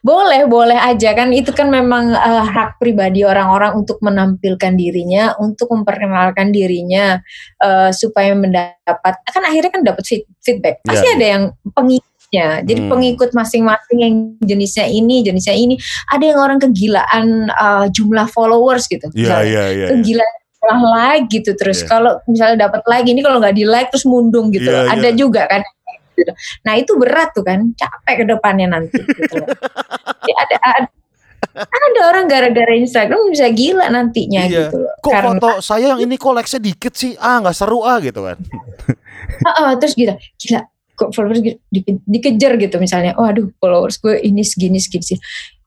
Boleh, boleh aja kan itu kan memang eh, hak pribadi orang-orang untuk menampilkan dirinya, untuk memperkenalkan dirinya eh, supaya mendapat kan akhirnya kan dapat feed- feedback. Pasti Iya. ada yang pengikutnya. Jadi Hmm. pengikut masing-masing yang jenisnya ini, jenisnya ini. Ada yang orang kegilaan eh, jumlah followers gitu. Iya misalnya. iya iya. Kegilaan jumlah like gitu terus Iya. kalau misalnya dapat like ini kalau nggak di like terus mundung gitu. Iya, loh. Ada iya. juga kan gitu. Nah itu berat tuh kan, capek ke depannya nanti. Gitu. Ya, [laughs] ada, ada ada orang gara-gara Instagram bisa gila nantinya Iya. gitu loh. Kok Karena foto saya yang ini like-nya dikit sih? Ah nggak seru ah gitu kan. [laughs] Heeh, terus gitu, gila kok followers di- di- dikejar gitu misalnya oh aduh followers gue ini segini segini sih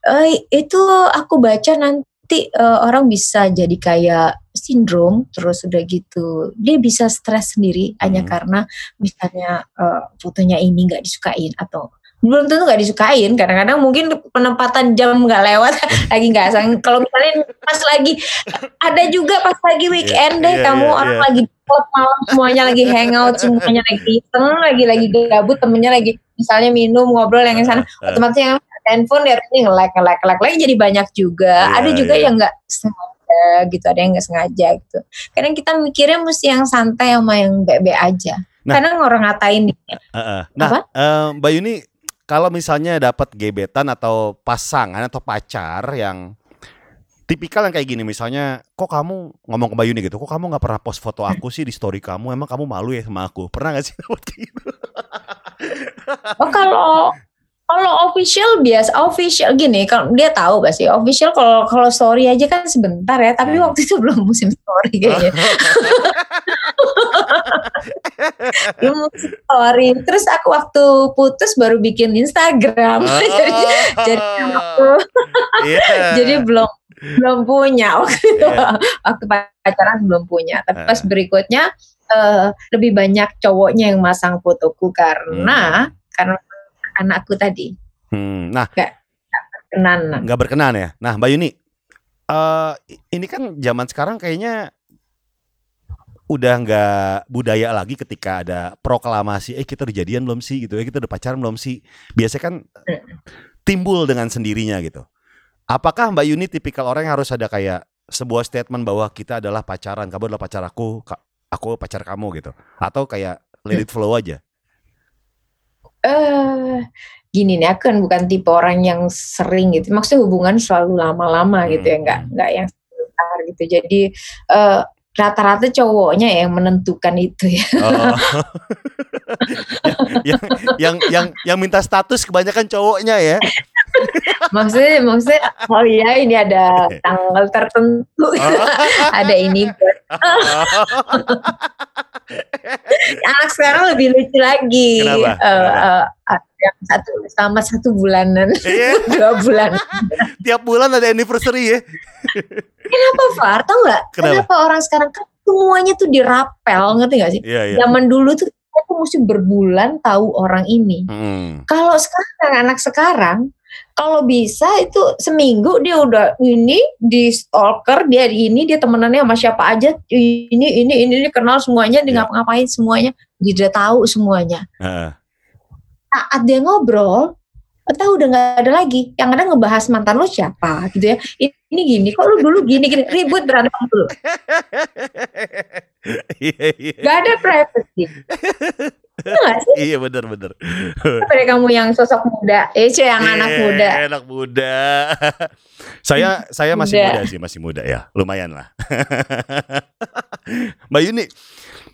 Eh, itu aku baca nanti eh, orang bisa jadi kayak sindrom terus udah gitu dia bisa stres sendiri hanya Hmm. karena misalnya eh, fotonya ini nggak disukain atau belum tentu nggak disukain kadang-kadang mungkin penempatan jam nggak lewat [laughs] lagi nggak sang kalau misalnya pas lagi ada juga pas lagi weekend deh iya, kamu iya, orang iya. lagi klub malam semuanya lagi hangout semuanya lagi iseng lagi lagi gabut temennya lagi misalnya minum ngobrol yang di sana [laughs] otomatis yang handphone ya ini nge-like nge-like nge-like lagi jadi banyak juga Iya, ada juga iya. yang nggak sengaja gitu ada yang nggak sengaja gitu kadang kita mikirnya mesti yang santai sama yang bebe aja Nah. kadang orang ngatain eh, eh. Nah, Apa? eh, Mbak Yuni kalau misalnya dapat gebetan atau pasangan atau pacar yang tipikal yang kayak gini misalnya kok kamu ngomong ke Mbak Yuni gitu kok kamu nggak pernah post foto aku sih di story kamu emang kamu malu ya sama aku pernah gak sih [laughs] gitu Oh kalau kalau official biasa official gini kalau dia tahu pasti official kalau kalau story aja kan sebentar ya tapi Hmm. waktu itu belum musim story kayaknya [laughs] belum musim story terus aku waktu putus baru bikin Instagram [laughs] jadi jadi waktu [laughs] Iya. jadi belum belum punya waktu itu Iya. waktu pacaran belum punya tapi pas Ah. berikutnya eh, lebih banyak cowoknya yang masang fotoku karena karena anakku tadi Hmm, nah kenan nggak berkenan ya. Nah, Mbak Yuni, eh ini kan zaman sekarang kayaknya udah nggak budaya lagi ketika ada proklamasi, eh kita udah jadian belum sih gitu, eh kita udah pacaran belum sih. Biasanya kan timbul dengan sendirinya gitu. Apakah Mbak Yuni tipikal orang yang harus ada kayak sebuah statement bahwa kita adalah pacaran, kamu adalah pacar aku, aku pacar kamu gitu, atau kayak let it flow aja? Eh gini nih aku kan bukan tipe orang yang sering gitu maksudnya hubungan selalu lama-lama gitu ya Hmm. nggak nggak yang sebentar gitu jadi eh, rata-rata cowoknya yang menentukan itu ya Oh. [laughs] yang, yang yang yang minta status kebanyakan cowoknya ya. [laughs] maksudnya maksudnya oh iya ini ada tanggal tertentu Oh. [laughs] ada ini [laughs] anak sekarang lebih lucu lagi Kenapa? Eh, Kenapa? eh, ada yang satu sama satu bulanan [laughs] Iya, [laughs] dua bulan tiap bulan ada anniversary ya. kenapa Far tau nggak Kenapa? kenapa orang sekarang kan semuanya tuh dirapel ngerti gak sih Iya, iya. zaman dulu tuh tuh mesti berbulan tahu orang ini Hmm. kalau sekarang anak sekarang kalau bisa itu seminggu dia udah ini di stalker dia di ini dia temenannya sama siapa aja. Ini ini ini dia kenal semuanya dia Iya. ngapa-ngapain semuanya. Dia udah tahu semuanya. Heeh. saat dia ngobrol kita udah nggak ada lagi. Yang ada ngebahas mantan lo siapa gitu ya. Ini gini kok lu dulu gini gini. Ribut berantem dulu [laughs] nggak ada privacy [laughs] Iya Iya benar benar. pada kamu yang sosok muda eh yang anak Iya, muda Anak muda. [laughs] saya saya masih Muda. muda sih, masih muda ya. Lumayan lah. [laughs] Mbak Yuni,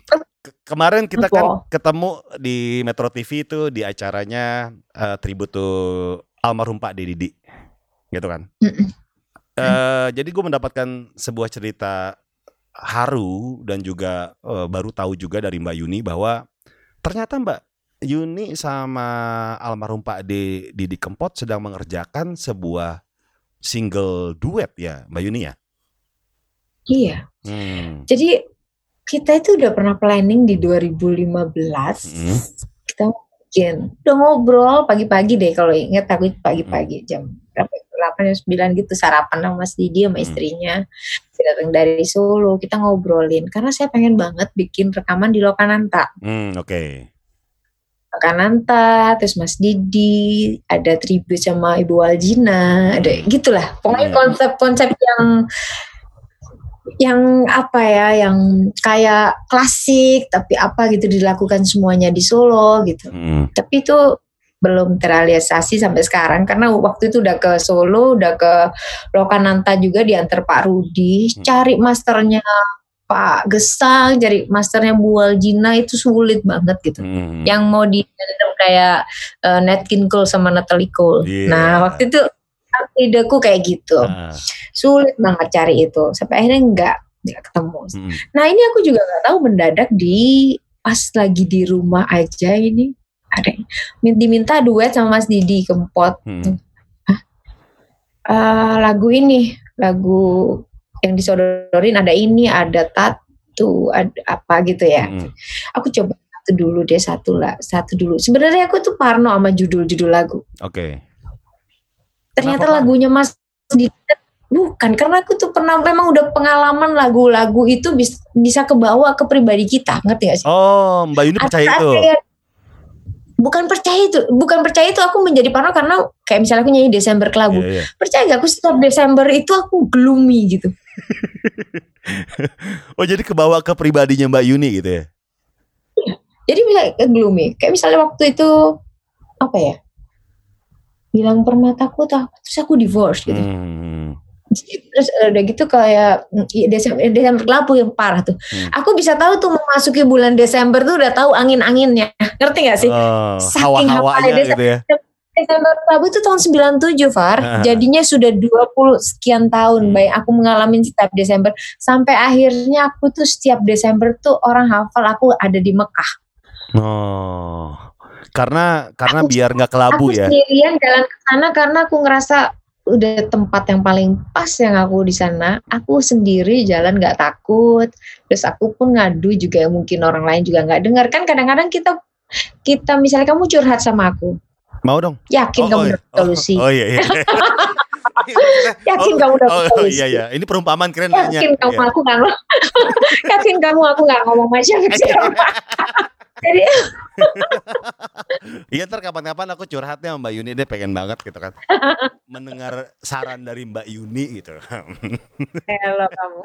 ke- kemarin kita kan ketemu di Metro TV itu di acaranya eh, tribute to almarhum Pak Didi. Gitu kan? Mm-mm. Eh, jadi gue mendapatkan sebuah cerita haru dan juga eh, baru tahu juga dari Mbak Yuni bahwa ternyata Mbak Yuni sama almarhum Pak D, Didi Kempot sedang mengerjakan sebuah single duet ya Mbak Yuni ya. iya Hmm. Jadi kita itu udah pernah planning di 2015. Hmm. Kita bikin, udah ngobrol pagi-pagi deh kalau inget aku pagi-pagi jam berapa? 8 jam 9 gitu sarapan sama Mas Didi sama Hmm. istrinya. Datang dari Solo, kita ngobrolin karena saya pengen banget bikin rekaman di Lokananta. Hmm, oke. Lokananta, terus Mas Didi, ada tribute sama Ibu Waljina, ada gitulah. Pokoknya Hmm. konsep-konsep yang yang apa ya, yang kayak klasik tapi apa gitu dilakukan semuanya di Solo gitu. Hmm. Tapi itu belum terrealisasi sampai sekarang karena waktu itu udah ke Solo, udah ke Lokananta juga diantar Pak Rudi, Hmm. cari masternya Pak Gesang, cari masternya Bu Waljina itu sulit banget gitu Hmm. yang mau di kayak uh, Nat King Cole sama Natalie Cole. Iya. Nah waktu itu ideku kayak gitu, Ah, sulit banget cari itu sampai akhirnya nggak nggak ketemu. hmm. Nah ini aku juga nggak tahu mendadak di pas lagi di rumah aja ini ada diminta duet sama Mas Didi Kempot Hmm. Eh, lagu ini lagu yang disodorin ada ini ada tatu ada apa gitu ya Hmm. aku coba satu dulu deh satu lah satu dulu sebenarnya aku tuh parno sama judul-judul lagu Oke. ternyata Kenapa, lagunya Mas Didi bukan karena aku tuh pernah memang udah pengalaman lagu-lagu itu bis- bisa kebawa ke pribadi kita ngerti gak sih Oh, Mbak Yuni percaya itu. Bukan percaya itu bukan percaya itu aku menjadi parno karena kayak misalnya aku nyanyi Desember ke lagu Iya, iya. percaya gak aku setiap Desember itu aku gloomy gitu [laughs] Oh, jadi kebawa ke pribadinya Mbak Yuni gitu ya. jadi bisa ke gloomy kayak misalnya waktu itu apa ya bilang permataku tuh apa, terus aku divorce gitu Hmm. terus eh, udah gitu kayak mm, iya, Desember, Desember kelabu yang parah tuh Hmm. aku bisa tahu tuh memasuki bulan Desember tuh udah tahu angin-anginnya ngerti gak sih Oh, Saking hawa-hawanya gitu ya. Desember kelabu itu tahun 97 Far Ah. jadinya sudah 20 sekian tahun Hmm. baik aku mengalami setiap Desember sampai akhirnya aku tuh setiap Desember tuh orang hafal aku ada di Mekah Oh. Karena karena Aku- biar nggak kelabu aku ya. sendirian jalan ke sana karena aku ngerasa udah tempat yang paling pas yang aku di sana aku sendiri jalan nggak takut terus aku pun ngadu juga mungkin orang lain juga nggak dengar kan kadang-kadang kita kita misalnya kamu curhat sama aku Mau dong. yakin kamu iya. dapat solusi Oh, oh iya iya. [laughs] yakin Oh, kamu dapat oh, solusi iya iya. Ini perumpamaan keren yakin kamu Iya. aku nggak [laughs] yakin kamu aku nggak ngomong macam siapa [laughs] jadi [laughs] Iya ntar kapan-kapan aku curhatnya sama Mbak Yuni deh pengen banget gitu kan mendengar saran dari Mbak Yuni gitu. hello kamu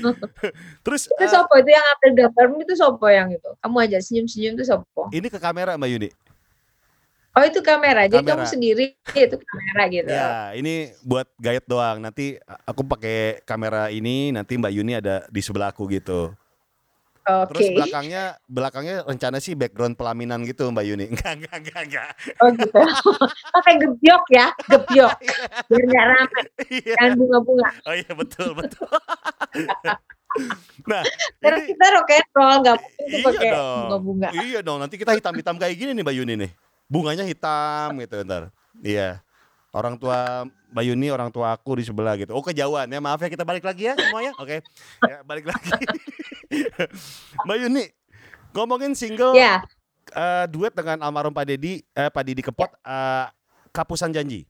[laughs] Terus itu eh, sopo itu yang ambil gambarmu itu sopo yang itu kamu aja senyum-senyum itu sopo ini ke kamera Mbak Yuni. Oh itu kamera, jadi Kamera. kamu sendiri itu kamera gitu. Ya ini buat guide doang. Nanti aku pakai kamera ini, nanti Mbak Yuni ada di sebelah aku gitu. Oke. Terus belakangnya belakangnya rencana sih background pelaminan gitu Mbak Yuni. [laughs] Enggak enggak enggak enggak. Oh gitu. [laughs] Pakai gebyok ya, gebyok. [laughs] Biar nggak ramai, Iya. kan bunga-bunga. Oh iya betul betul. nah, Karena ini kita rock and roll, nggak mungkin Iya pakai bunga-bunga. Iya dong, nanti kita hitam-hitam kayak gini nih Mbak Yuni nih. Bunganya hitam gitu ntar. Iya. Orang tua Mbak Yuni, orang tua aku di sebelah gitu. Oh kejauhan ya, maaf ya kita balik lagi ya semuanya. Oke, ya, balik lagi. [laughs] Mbak Yuni, ngomongin single Ya, eh, duet dengan almarhum Pak Dedi, eh, Pak Didi Kempot, eh, Kapusan Janji.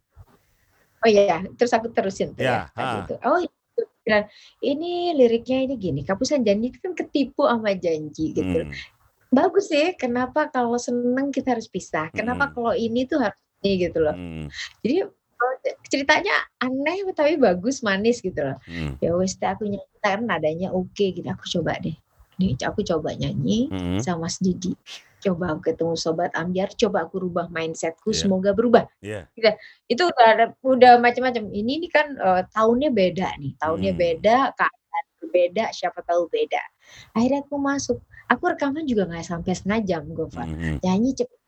oh iya, terus aku terusin tuh Ya, ya. tadi ah. itu. Oh. Dan ini liriknya ini gini, kapusan janji itu kan ketipu sama janji gitu. Hmm, Bagus sih, kenapa kalau seneng kita harus pisah? Kenapa Mm-mm. kalau ini tuh harus ini gitu loh. hmm, Jadi ceritanya aneh tapi bagus, manis gitu loh. hmm, ya wes aku nyanyi karena nadanya oke gitu. Aku coba deh. Nih aku coba nyanyi hmm. sama Mas Didi. Coba aku ketemu sobat ambiar coba aku rubah mindsetku Iya. semoga berubah. Iya. itu udah ada udah macam-macam. Ini nih kan eh, tahunnya beda nih. Tahunnya Hmm. beda keadaan berbeda siapa tahu beda. Akhirnya aku masuk. Aku rekaman juga nggak sampai setengah jam Gofar. Hmm, nyanyi cepet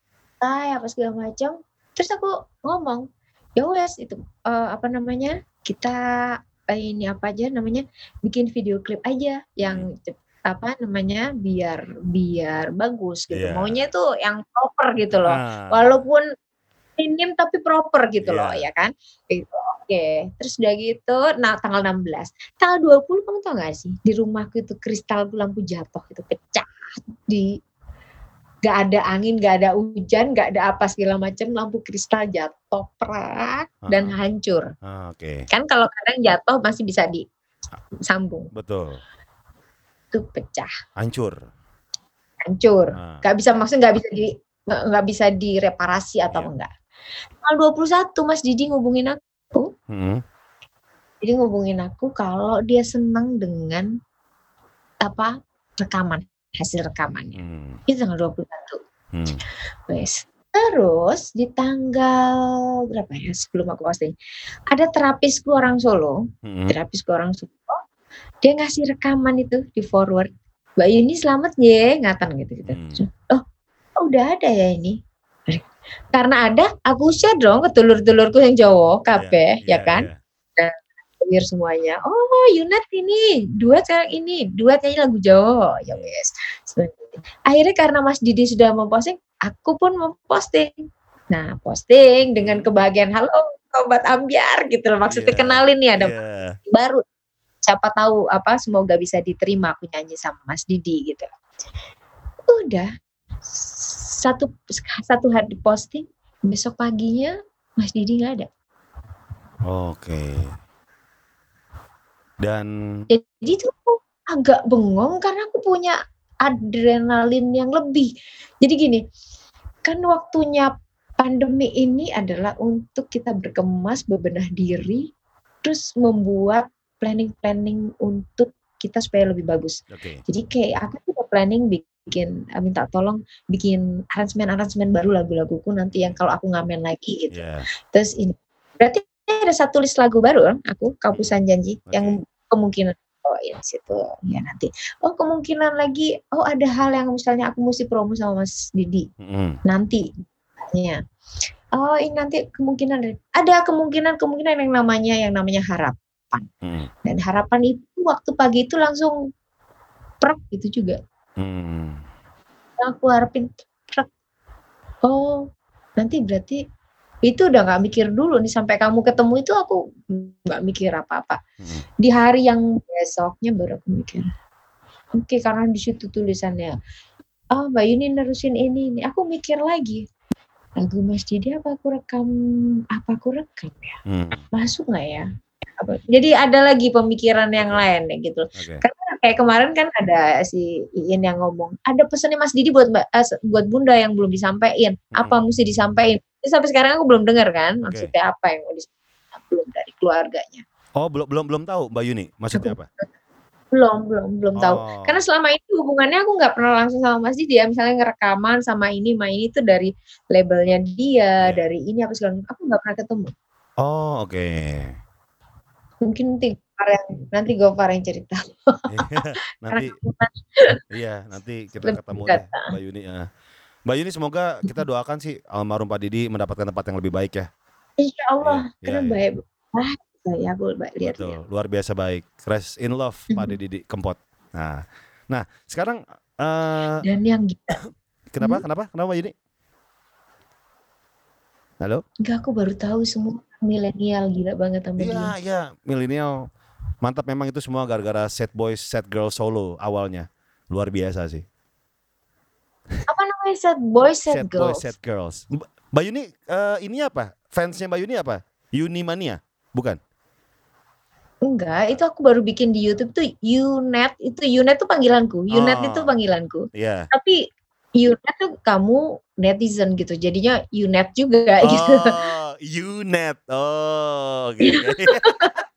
apa segala macam. Terus aku ngomong ya wes itu eh, apa namanya kita eh, ini apa aja namanya bikin video klip aja yang cep- apa namanya biar biar bagus gitu. Iya. maunya tuh yang proper gitu loh. Ah, walaupun minim tapi proper gitu loh Iya. ya kan? Gitu oke. Terus udah gitu nah tanggal 16 tanggal 20 kamu tau gak sih? Di rumahku itu kristal lampu jatuh itu pecah di gak ada angin gak ada hujan gak ada apa segala macam lampu kristal jatuh prak dan Ah. hancur. Ah, Oke, kan kalau kadang jatuh masih bisa disambung. Betul. itu pecah. Hancur. hancur. Ah, nggak bisa maksudnya nggak bisa di nggak bisa direparasi atau Iya. enggak. Tanggal 21 Mas Didi ngubungin aku. Hmm, Jadi ngubungin aku kalau dia senang dengan apa rekaman hasil rekamannya. hmm, Itu tanggal 21. hmm. Wes. Terus di tanggal berapa ya sebelum aku posting ada terapisku orang Solo, hmm. terapisku orang Solo. Dia ngasih rekaman itu di forward. Mbak Yuni selamat ya ngatan gitu gitu. Hmm. Oh, oh, udah ada ya ini. Karena ada, aku share dong ke dulur-dulurku yang Jawa, kabeh, Iya, ya kan? iya. Clear semuanya. Oh, Yunat ini duet sekarang ini, duet nyanyi lagu Jawa. Ya wes. Akhirnya karena Mas Didi sudah memposting, aku pun memposting. Nah, posting dengan kebahagiaan halo obat ambiar gitu loh. Maksudnya Iya, kenalin nih ada Iya. baru. Siapa tahu apa semoga bisa diterima aku nyanyi sama Mas Didi gitu. Udah satu satu hari posting, besok paginya Mas Didi nggak ada. Oke. Dan Jadi itu aku agak bengong karena aku punya adrenalin yang lebih. Jadi gini, kan waktunya pandemi ini adalah untuk kita berkemas, bebenah diri, terus membuat planning-planning untuk kita supaya lebih bagus. oke. Jadi kayak aku udah planning bikin eh, minta tolong bikin aransemen-aransemen baru lagu-laguku nanti yang kalau aku ngamen lagi gitu. Iya. Terus ini berarti ada satu list lagu baru kan aku Kapusan Janji Oke. yang kemungkinan oh ya situ ya nanti. Oh kemungkinan lagi oh ada hal yang misalnya aku mesti promo sama Mas Didi Mm-mm. nanti ya. Oh ini nanti kemungkinan ada kemungkinan kemungkinan yang namanya yang namanya harap Mm. dan harapan itu waktu pagi itu langsung prek itu juga Mm. aku harapin truk. Oh, nanti berarti itu udah nggak mikir dulu nih sampai kamu ketemu itu aku nggak mikir apa-apa. Mm. Di hari yang besoknya baru aku mikir. Oke, karena di situ tulisannya, oh Mbak Yuni nerusin ini, ini. Aku mikir lagi. Lagu Mas Didi apa aku rekam, apa aku rekam ya? Mm. Masuk nggak ya? Apa- Jadi ada lagi pemikiran yang lain ya gitu Oke. kayak kemarin kan ada si Iin yang ngomong ada pesannya Mas Didi buat Mbak eh, buat Bunda yang belum disampaikan apa mesti disampaikan sampai sekarang aku belum dengar kan maksudnya apa yang mau disampaikan belum dari keluarganya Oh, belum belum belum tahu Mbak Yuni maksudnya apa? belum belum belum tahu Oh. karena selama ini hubungannya aku nggak pernah langsung sama Mas Didi ya misalnya ngerekaman sama ini sama ini tuh dari labelnya dia Iya. dari ini apa segala aku nggak pernah ketemu Oh, oke. mungkin nanti yang nanti Gofar yang cerita [laughs] karena nanti iya, nanti kita Lebih ketemu deh Mbak Yuni ya. Mbak Yuni semoga kita doakan sih almarhum Pak Didi mendapatkan tempat yang lebih baik ya. Insya Allah Iya, karena iya, baik ah saya aku baik lihat Betul, luar biasa baik. Rest in love Pak. Didi Kempot. Nah, nah sekarang eh dan yang kenapa? Hmm? Kenapa? Kenapa Mbak Yuni? Halo? Enggak, aku baru tahu semua milenial gila banget sama Iya, iya, milenial. Mantap memang itu semua gara-gara set boys, set girl solo awalnya. Luar biasa sih. Namanya set boys, set, boys, girls? set girls. Mb- Mbak Yuni eh, ini apa? Fansnya Mbak Yuni apa? Unimania? Bukan? Enggak, itu aku baru bikin di YouTube tuh Unet. Itu Unet tuh panggilanku. Unet Oh. itu panggilanku. Iya. Tapi Unet tuh kamu netizen gitu. Jadinya Unet juga gitu. Oh, Unet. Oh, oke. oke.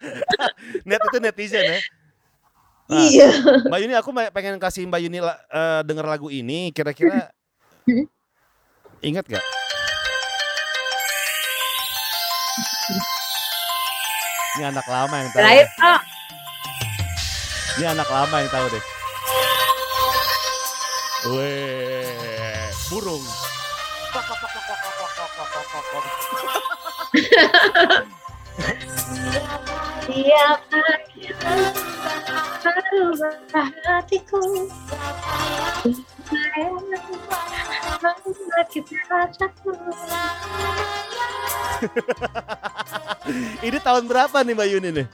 [laughs] Net itu netizen ya. Nah, Iya. Mbak Yuni aku pengen kasih Mbak Yuni eh, denger lagu ini kira-kira Hmm. [laughs] ingat gak? Ini anak lama yang tahu. Terakhir, deh. oh, Ini anak lama yang tahu deh. Weh, burung. merubah hatiku? [laughs] Ini tahun berapa nih Mbak Yuni nih?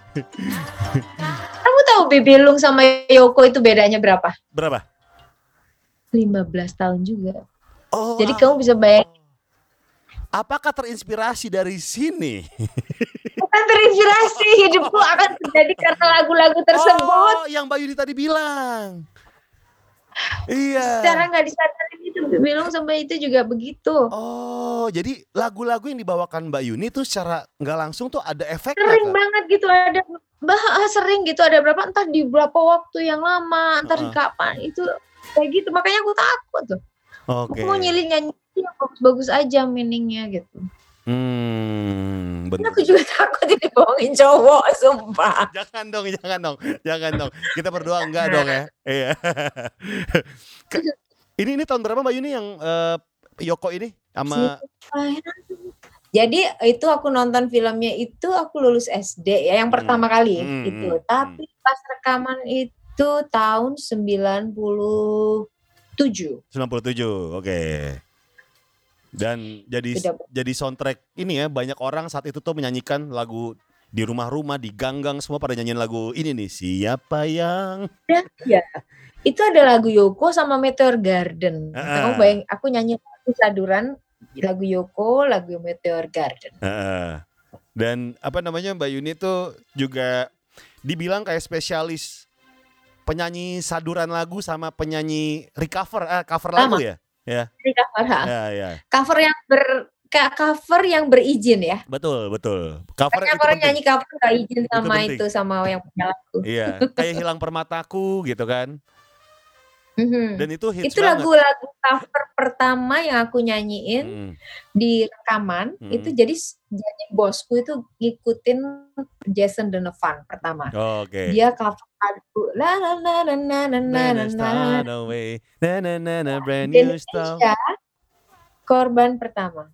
Kamu tahu Bibilung sama Yoko itu bedanya berapa? Berapa? 15 tahun juga. Oh. Jadi kamu bisa bayangin Apakah terinspirasi dari sini? bukan terinspirasi hidupku akan terjadi karena lagu-lagu tersebut. Oh, yang Mbak Yuni tadi bilang. Iya. Secara nggak disadari itu Bibilung sama itu juga begitu. Oh, jadi lagu-lagu yang dibawakan Mbak Yuni tuh secara nggak langsung tuh ada efeknya Sering kan? banget gitu ada bah ah, sering gitu ada berapa entah di berapa waktu yang lama, entar di Heeh. kapan itu kayak gitu. Makanya aku takut tuh. Oke. Aku mau nyilin nyanyi yang bagus-bagus aja meaningnya gitu. Hmm, Bener. aku juga takut dibohongin cowok, sumpah. Jangan dong, jangan dong, jangan dong. Kita berdua enggak dong ya. Iya. Ini ini tahun berapa Mbak Yuni yang eh, Yoko ini sama Jadi itu aku nonton filmnya itu aku lulus SD ya yang Hmm. pertama kali Hmm, itu. hmm, Tapi pas rekaman itu tahun 97. 97. Oke. Dan jadi Sudah. jadi soundtrack ini ya banyak orang saat itu tuh menyanyikan lagu di rumah-rumah, di gang-gang semua pada nyanyiin lagu ini nih. Siapa yang Ya, itu ada lagu Yoko sama Meteor Garden. Ah. Kamu bayang, aku nyanyi lagu saduran, lagu Yoko, lagu Meteor Garden. Heeh. Dan apa namanya Mbak Yuni tuh juga dibilang kayak spesialis penyanyi saduran lagu sama penyanyi recover eh, cover lagu Sama. ya? Ya, Ini cover, ha. ya, ya. cover yang ber cover yang berizin ya. Betul, betul. Cover Banyak itu orang penting. nyanyi cover nggak izin sama penting. itu, sama yang punya lagu. Iya, kayak hilang permataku gitu kan. Mhm. Dan itu hits itu lagu-lagu cover pertama yang aku nyanyiin Mm. di rekaman Hmm. itu jadi jadi bosku itu ngikutin Jason Donovan pertama. Oke. Dia cover lagu la la la la la la la la la. Na, na, na, na, brand new. Indonesia korban pertama.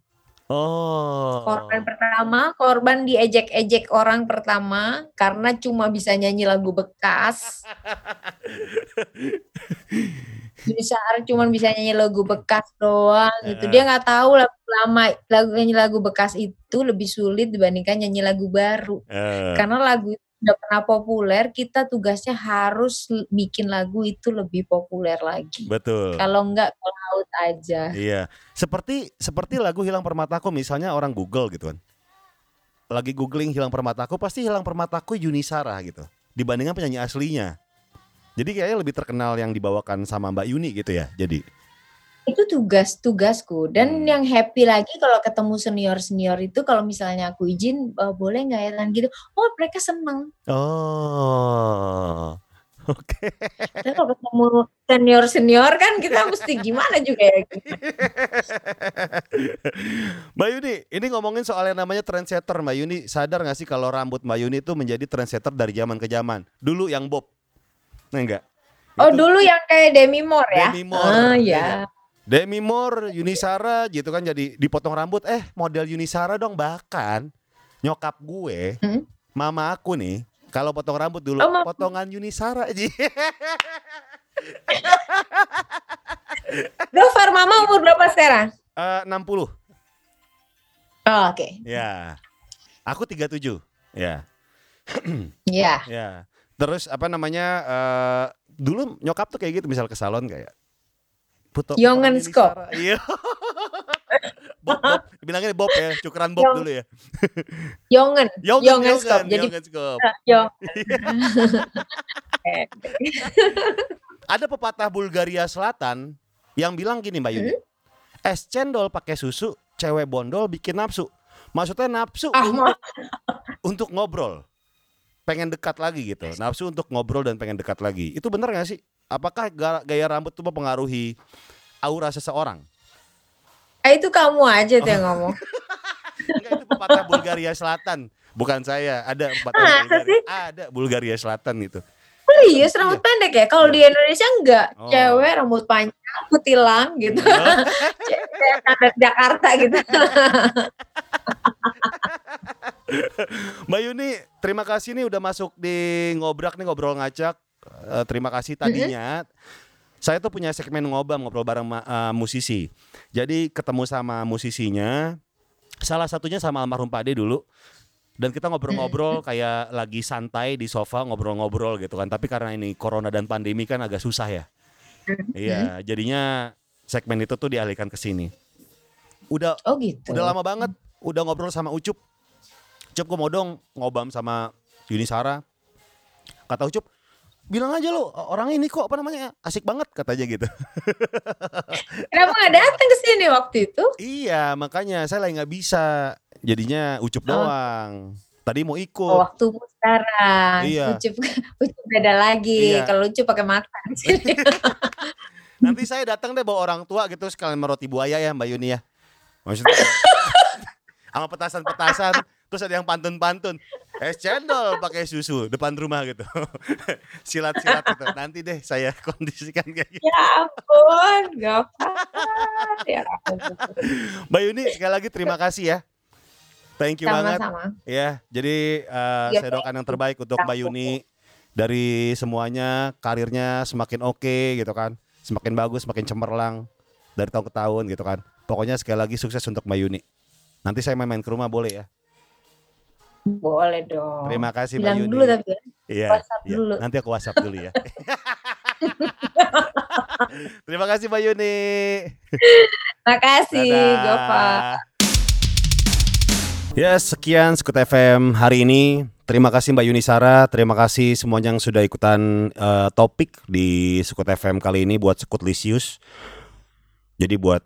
Oh. Korban pertama, korban diejek-ejek orang pertama karena cuma bisa nyanyi lagu bekas. [laughs] Bisa cuma bisa nyanyi lagu bekas doang gitu. Dia nggak tahu lagu lama, lagu nyanyi lagu bekas itu lebih sulit dibandingkan nyanyi lagu baru. Eh, Karena lagu itu udah pernah populer, kita tugasnya harus bikin lagu itu lebih populer lagi. betul. Kalau enggak ke laut aja. Iya. Seperti seperti lagu Hilang Permataku misalnya orang Google gitu kan. Lagi googling Hilang Permataku pasti Hilang Permataku Yuni Sarah gitu. Dibandingkan penyanyi aslinya. Jadi kayaknya lebih terkenal yang dibawakan sama Mbak Yuni gitu ya. Jadi Itu tugas-tugasku. Dan Hmm. yang happy lagi kalau ketemu senior-senior itu kalau misalnya aku izin "Eh, boleh nggak ya Tan?" gitu. Oh, mereka seneng. oh. [laughs] Oke. Tapi kalau ketemu senior-senior kan kita mesti gimana juga ya. gitu. [laughs] Mbak Yuni, ini ngomongin soal yang namanya trendsetter. Mbak Yuni sadar gak sih kalau rambut Mbak Yuni itu menjadi trendsetter dari zaman ke zaman? Dulu yang bob. Nah enggak? Oh, Itu dulu yang kayak Demi Moore ya. Demi Moore, ya. Demi Moore, Yuni Sara gitu kan jadi dipotong rambut. Eh model Yuni Sara dong bahkan nyokap gue, Hmm? mama aku nih kalau potong rambut dulu Oh, potongan Yuni Sara aja. [laughs] Gofar Mama umur berapa sekarang? Eh, 60 Oh, oke. ya. Aku 37 ya. Iya. [clears throat] Ya. Terus apa namanya eh dulu nyokap tuh kayak gitu misal ke salon kayak Puto Skop. Sara. Iya. [laughs] Bob, Bob, bilangnya Bob ya, cukuran Bob Yong- dulu ya. Yongen. Yongen, Yongen Skop. Jadi Yongen Skop. Yong. Ada pepatah Bulgaria Selatan yang bilang gini Mbak Yuni. Hmm? Es cendol pakai susu, cewek bondol bikin nafsu. Maksudnya nafsu Ah, untuk, untuk ngobrol. Pengen dekat lagi gitu. Nafsu untuk ngobrol dan pengen dekat lagi. Itu bener gak sih? Apakah ga- gaya rambut itu mempengaruhi aura seseorang? Ah, itu kamu aja tuh yang ngomong. [laughs] Enggak itu pepatah Bulgaria Selatan. Bukan saya, ada pepatah Masa Bulgaria. sih? Ada Bulgaria Selatan gitu. Serius rambut pendek ya? Kalau di Indonesia enggak. Oh. Cewek rambut panjang, kutilang gitu. [laughs] Cewek standar Jakarta gitu. [laughs] Mbak Yuni, terima kasih nih udah masuk di ngobrak nih ngobrol ngacak. Eh, terima kasih tadinya. Saya tuh punya segmen ngobam ngobrol bareng eh, musisi. Jadi ketemu sama musisinya. Salah satunya sama almarhum Pade dulu. Dan kita ngobrol-ngobrol kayak lagi santai di sofa ngobrol-ngobrol gitu kan. Tapi karena ini corona dan pandemi kan agak susah ya. Iya, jadinya segmen itu tuh dialihkan ke sini. Udah Oh gitu. Udah lama banget udah ngobrol sama Ucup. Ucup gue mau dong ngobam sama Yuni Sara. Kata Ucup, bilang aja lo orang ini kok apa namanya asik banget katanya gitu. [laughs] Kenapa nggak datang ke sini waktu itu? iya makanya saya lagi nggak bisa. Jadinya Ucup Oh. doang. Tadi mau Oh, ikut. waktumu sekarang. Iya. Ucup, [laughs] ucup beda lagi. Iya. Kalau ucup pakai mata. [laughs] Nanti saya datang deh bawa orang tua gitu sekalian meroti buaya ya Mbak Yuni ya. Maksudnya sama petasan-petasan terus ada yang pantun-pantun. Es cendol pakai susu depan rumah gitu. [laughs] Silat-silat gitu. Nanti deh saya [laughs] kondisikan kayak gitu. Ya ampun, gak apa-apa. Ya ampun. Mbak Yuni sekali lagi terima kasih ya. Thank you banget. Sama-sama. ya jadi eh, Iya, saya doakan yang terbaik untuk Mbak Yuni. dari semuanya karirnya semakin oke gitu kan. Semakin bagus semakin cemerlang dari tahun ke tahun gitu kan. Pokoknya sekali lagi sukses untuk Mbak Yuni. Nanti saya main-main ke rumah boleh ya. Boleh dong. Terima kasih Mbak Bilang Yuni. dulu tapi ya. Iya, WhatsApp iya. dulu. Nanti aku WhatsApp dulu ya. [laughs] Terima kasih Mbak Yuni. Makasih. Gova. Ya, sekian Skut FM hari ini. Terima kasih Mbak Yuni Sara, terima kasih semuanya yang sudah ikutan eh, topik di Skut FM kali ini buat Skut Lisius. Jadi buat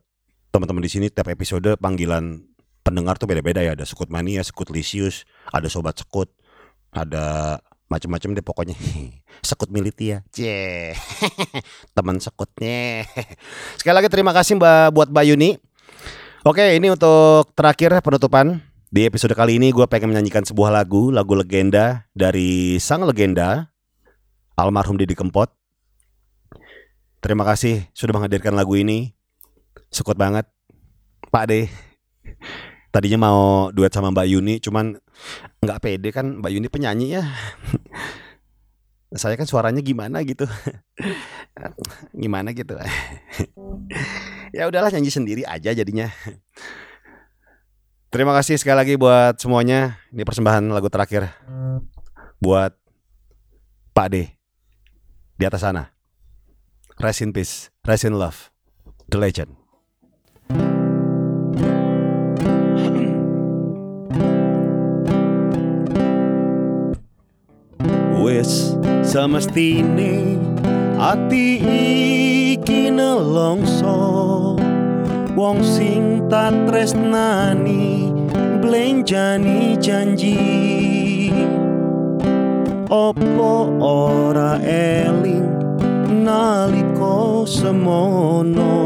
teman-teman di sini tiap episode panggilan pendengar tuh beda-beda ya. Ada Skut Mania, Skut Lisius, ada Sobat Skut, ada macam-macam deh pokoknya. [laughs] Sekut Militia, cie, [laughs] teman sekutnya. [laughs] Sekali lagi terima kasih Mbak buat Mbak Yuni. Oke, ini untuk terakhir penutupan. Di episode kali ini gue pengen menyanyikan sebuah lagu, lagu legenda dari sang legenda, almarhum Didi Kempot. Terima kasih sudah menghadirkan lagu ini. Sekut banget, Pak De. Tadinya mau duet sama Mbak Yuni, cuman nggak pede kan Mbak Yuni penyanyi ya. Saya kan suaranya gimana gitu, gimana gitu. ya udahlah nyanyi sendiri aja jadinya. Terima kasih sekali lagi buat semuanya. Ini persembahan lagu terakhir buat Pak D di atas sana. Rest in peace, rest in love, the legend. Semestine ati iki nelongso. Wong sing tak tresnani blenjani janji. Opo ora eling naliko semono?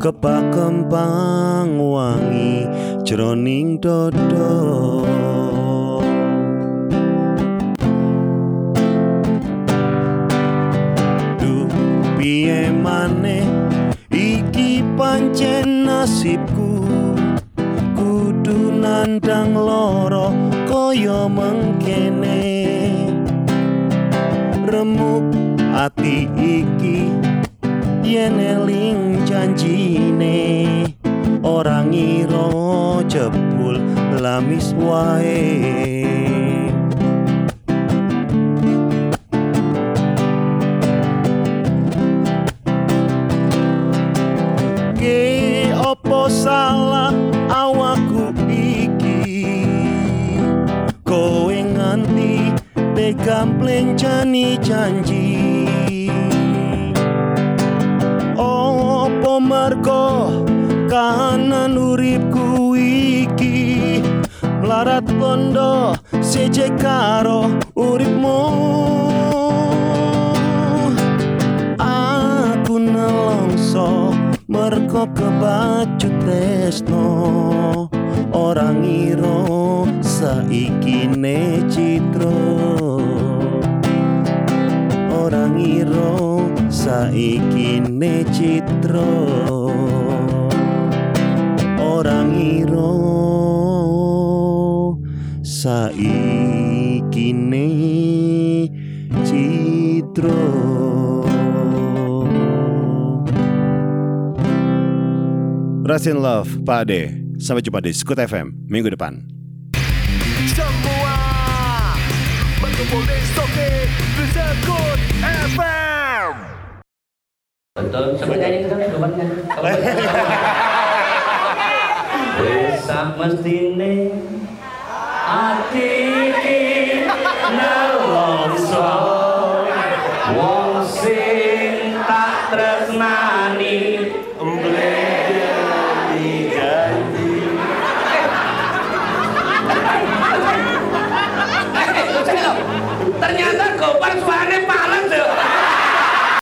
Kepakembang wangi jroning dodo piye maneh iki pancen nasibku. Kudu nandang loro kaya mengkene. Remuk ati iki yen eling janjine. Ora ngira jebul lamis wae salah awakku iki. Kowe nganti tegang plencani janji. Opo mergo kahanan uripku iki? Melarat kondo seje karo uripmu merko kebacut tresno orang ngiro saiki ne citra. Orang ngiro saiki ne citra. Orang ngiro saiki ne citra. Rest in Love, Pak Ade. Sampai jumpa di Skut FM minggu depan. Semua berkumpul di Sekut FM Betul, sampai nyanyi kan obatnya. Besok mestine ati nelongso wong sing tak tresnani Ternyata Gopar suaranya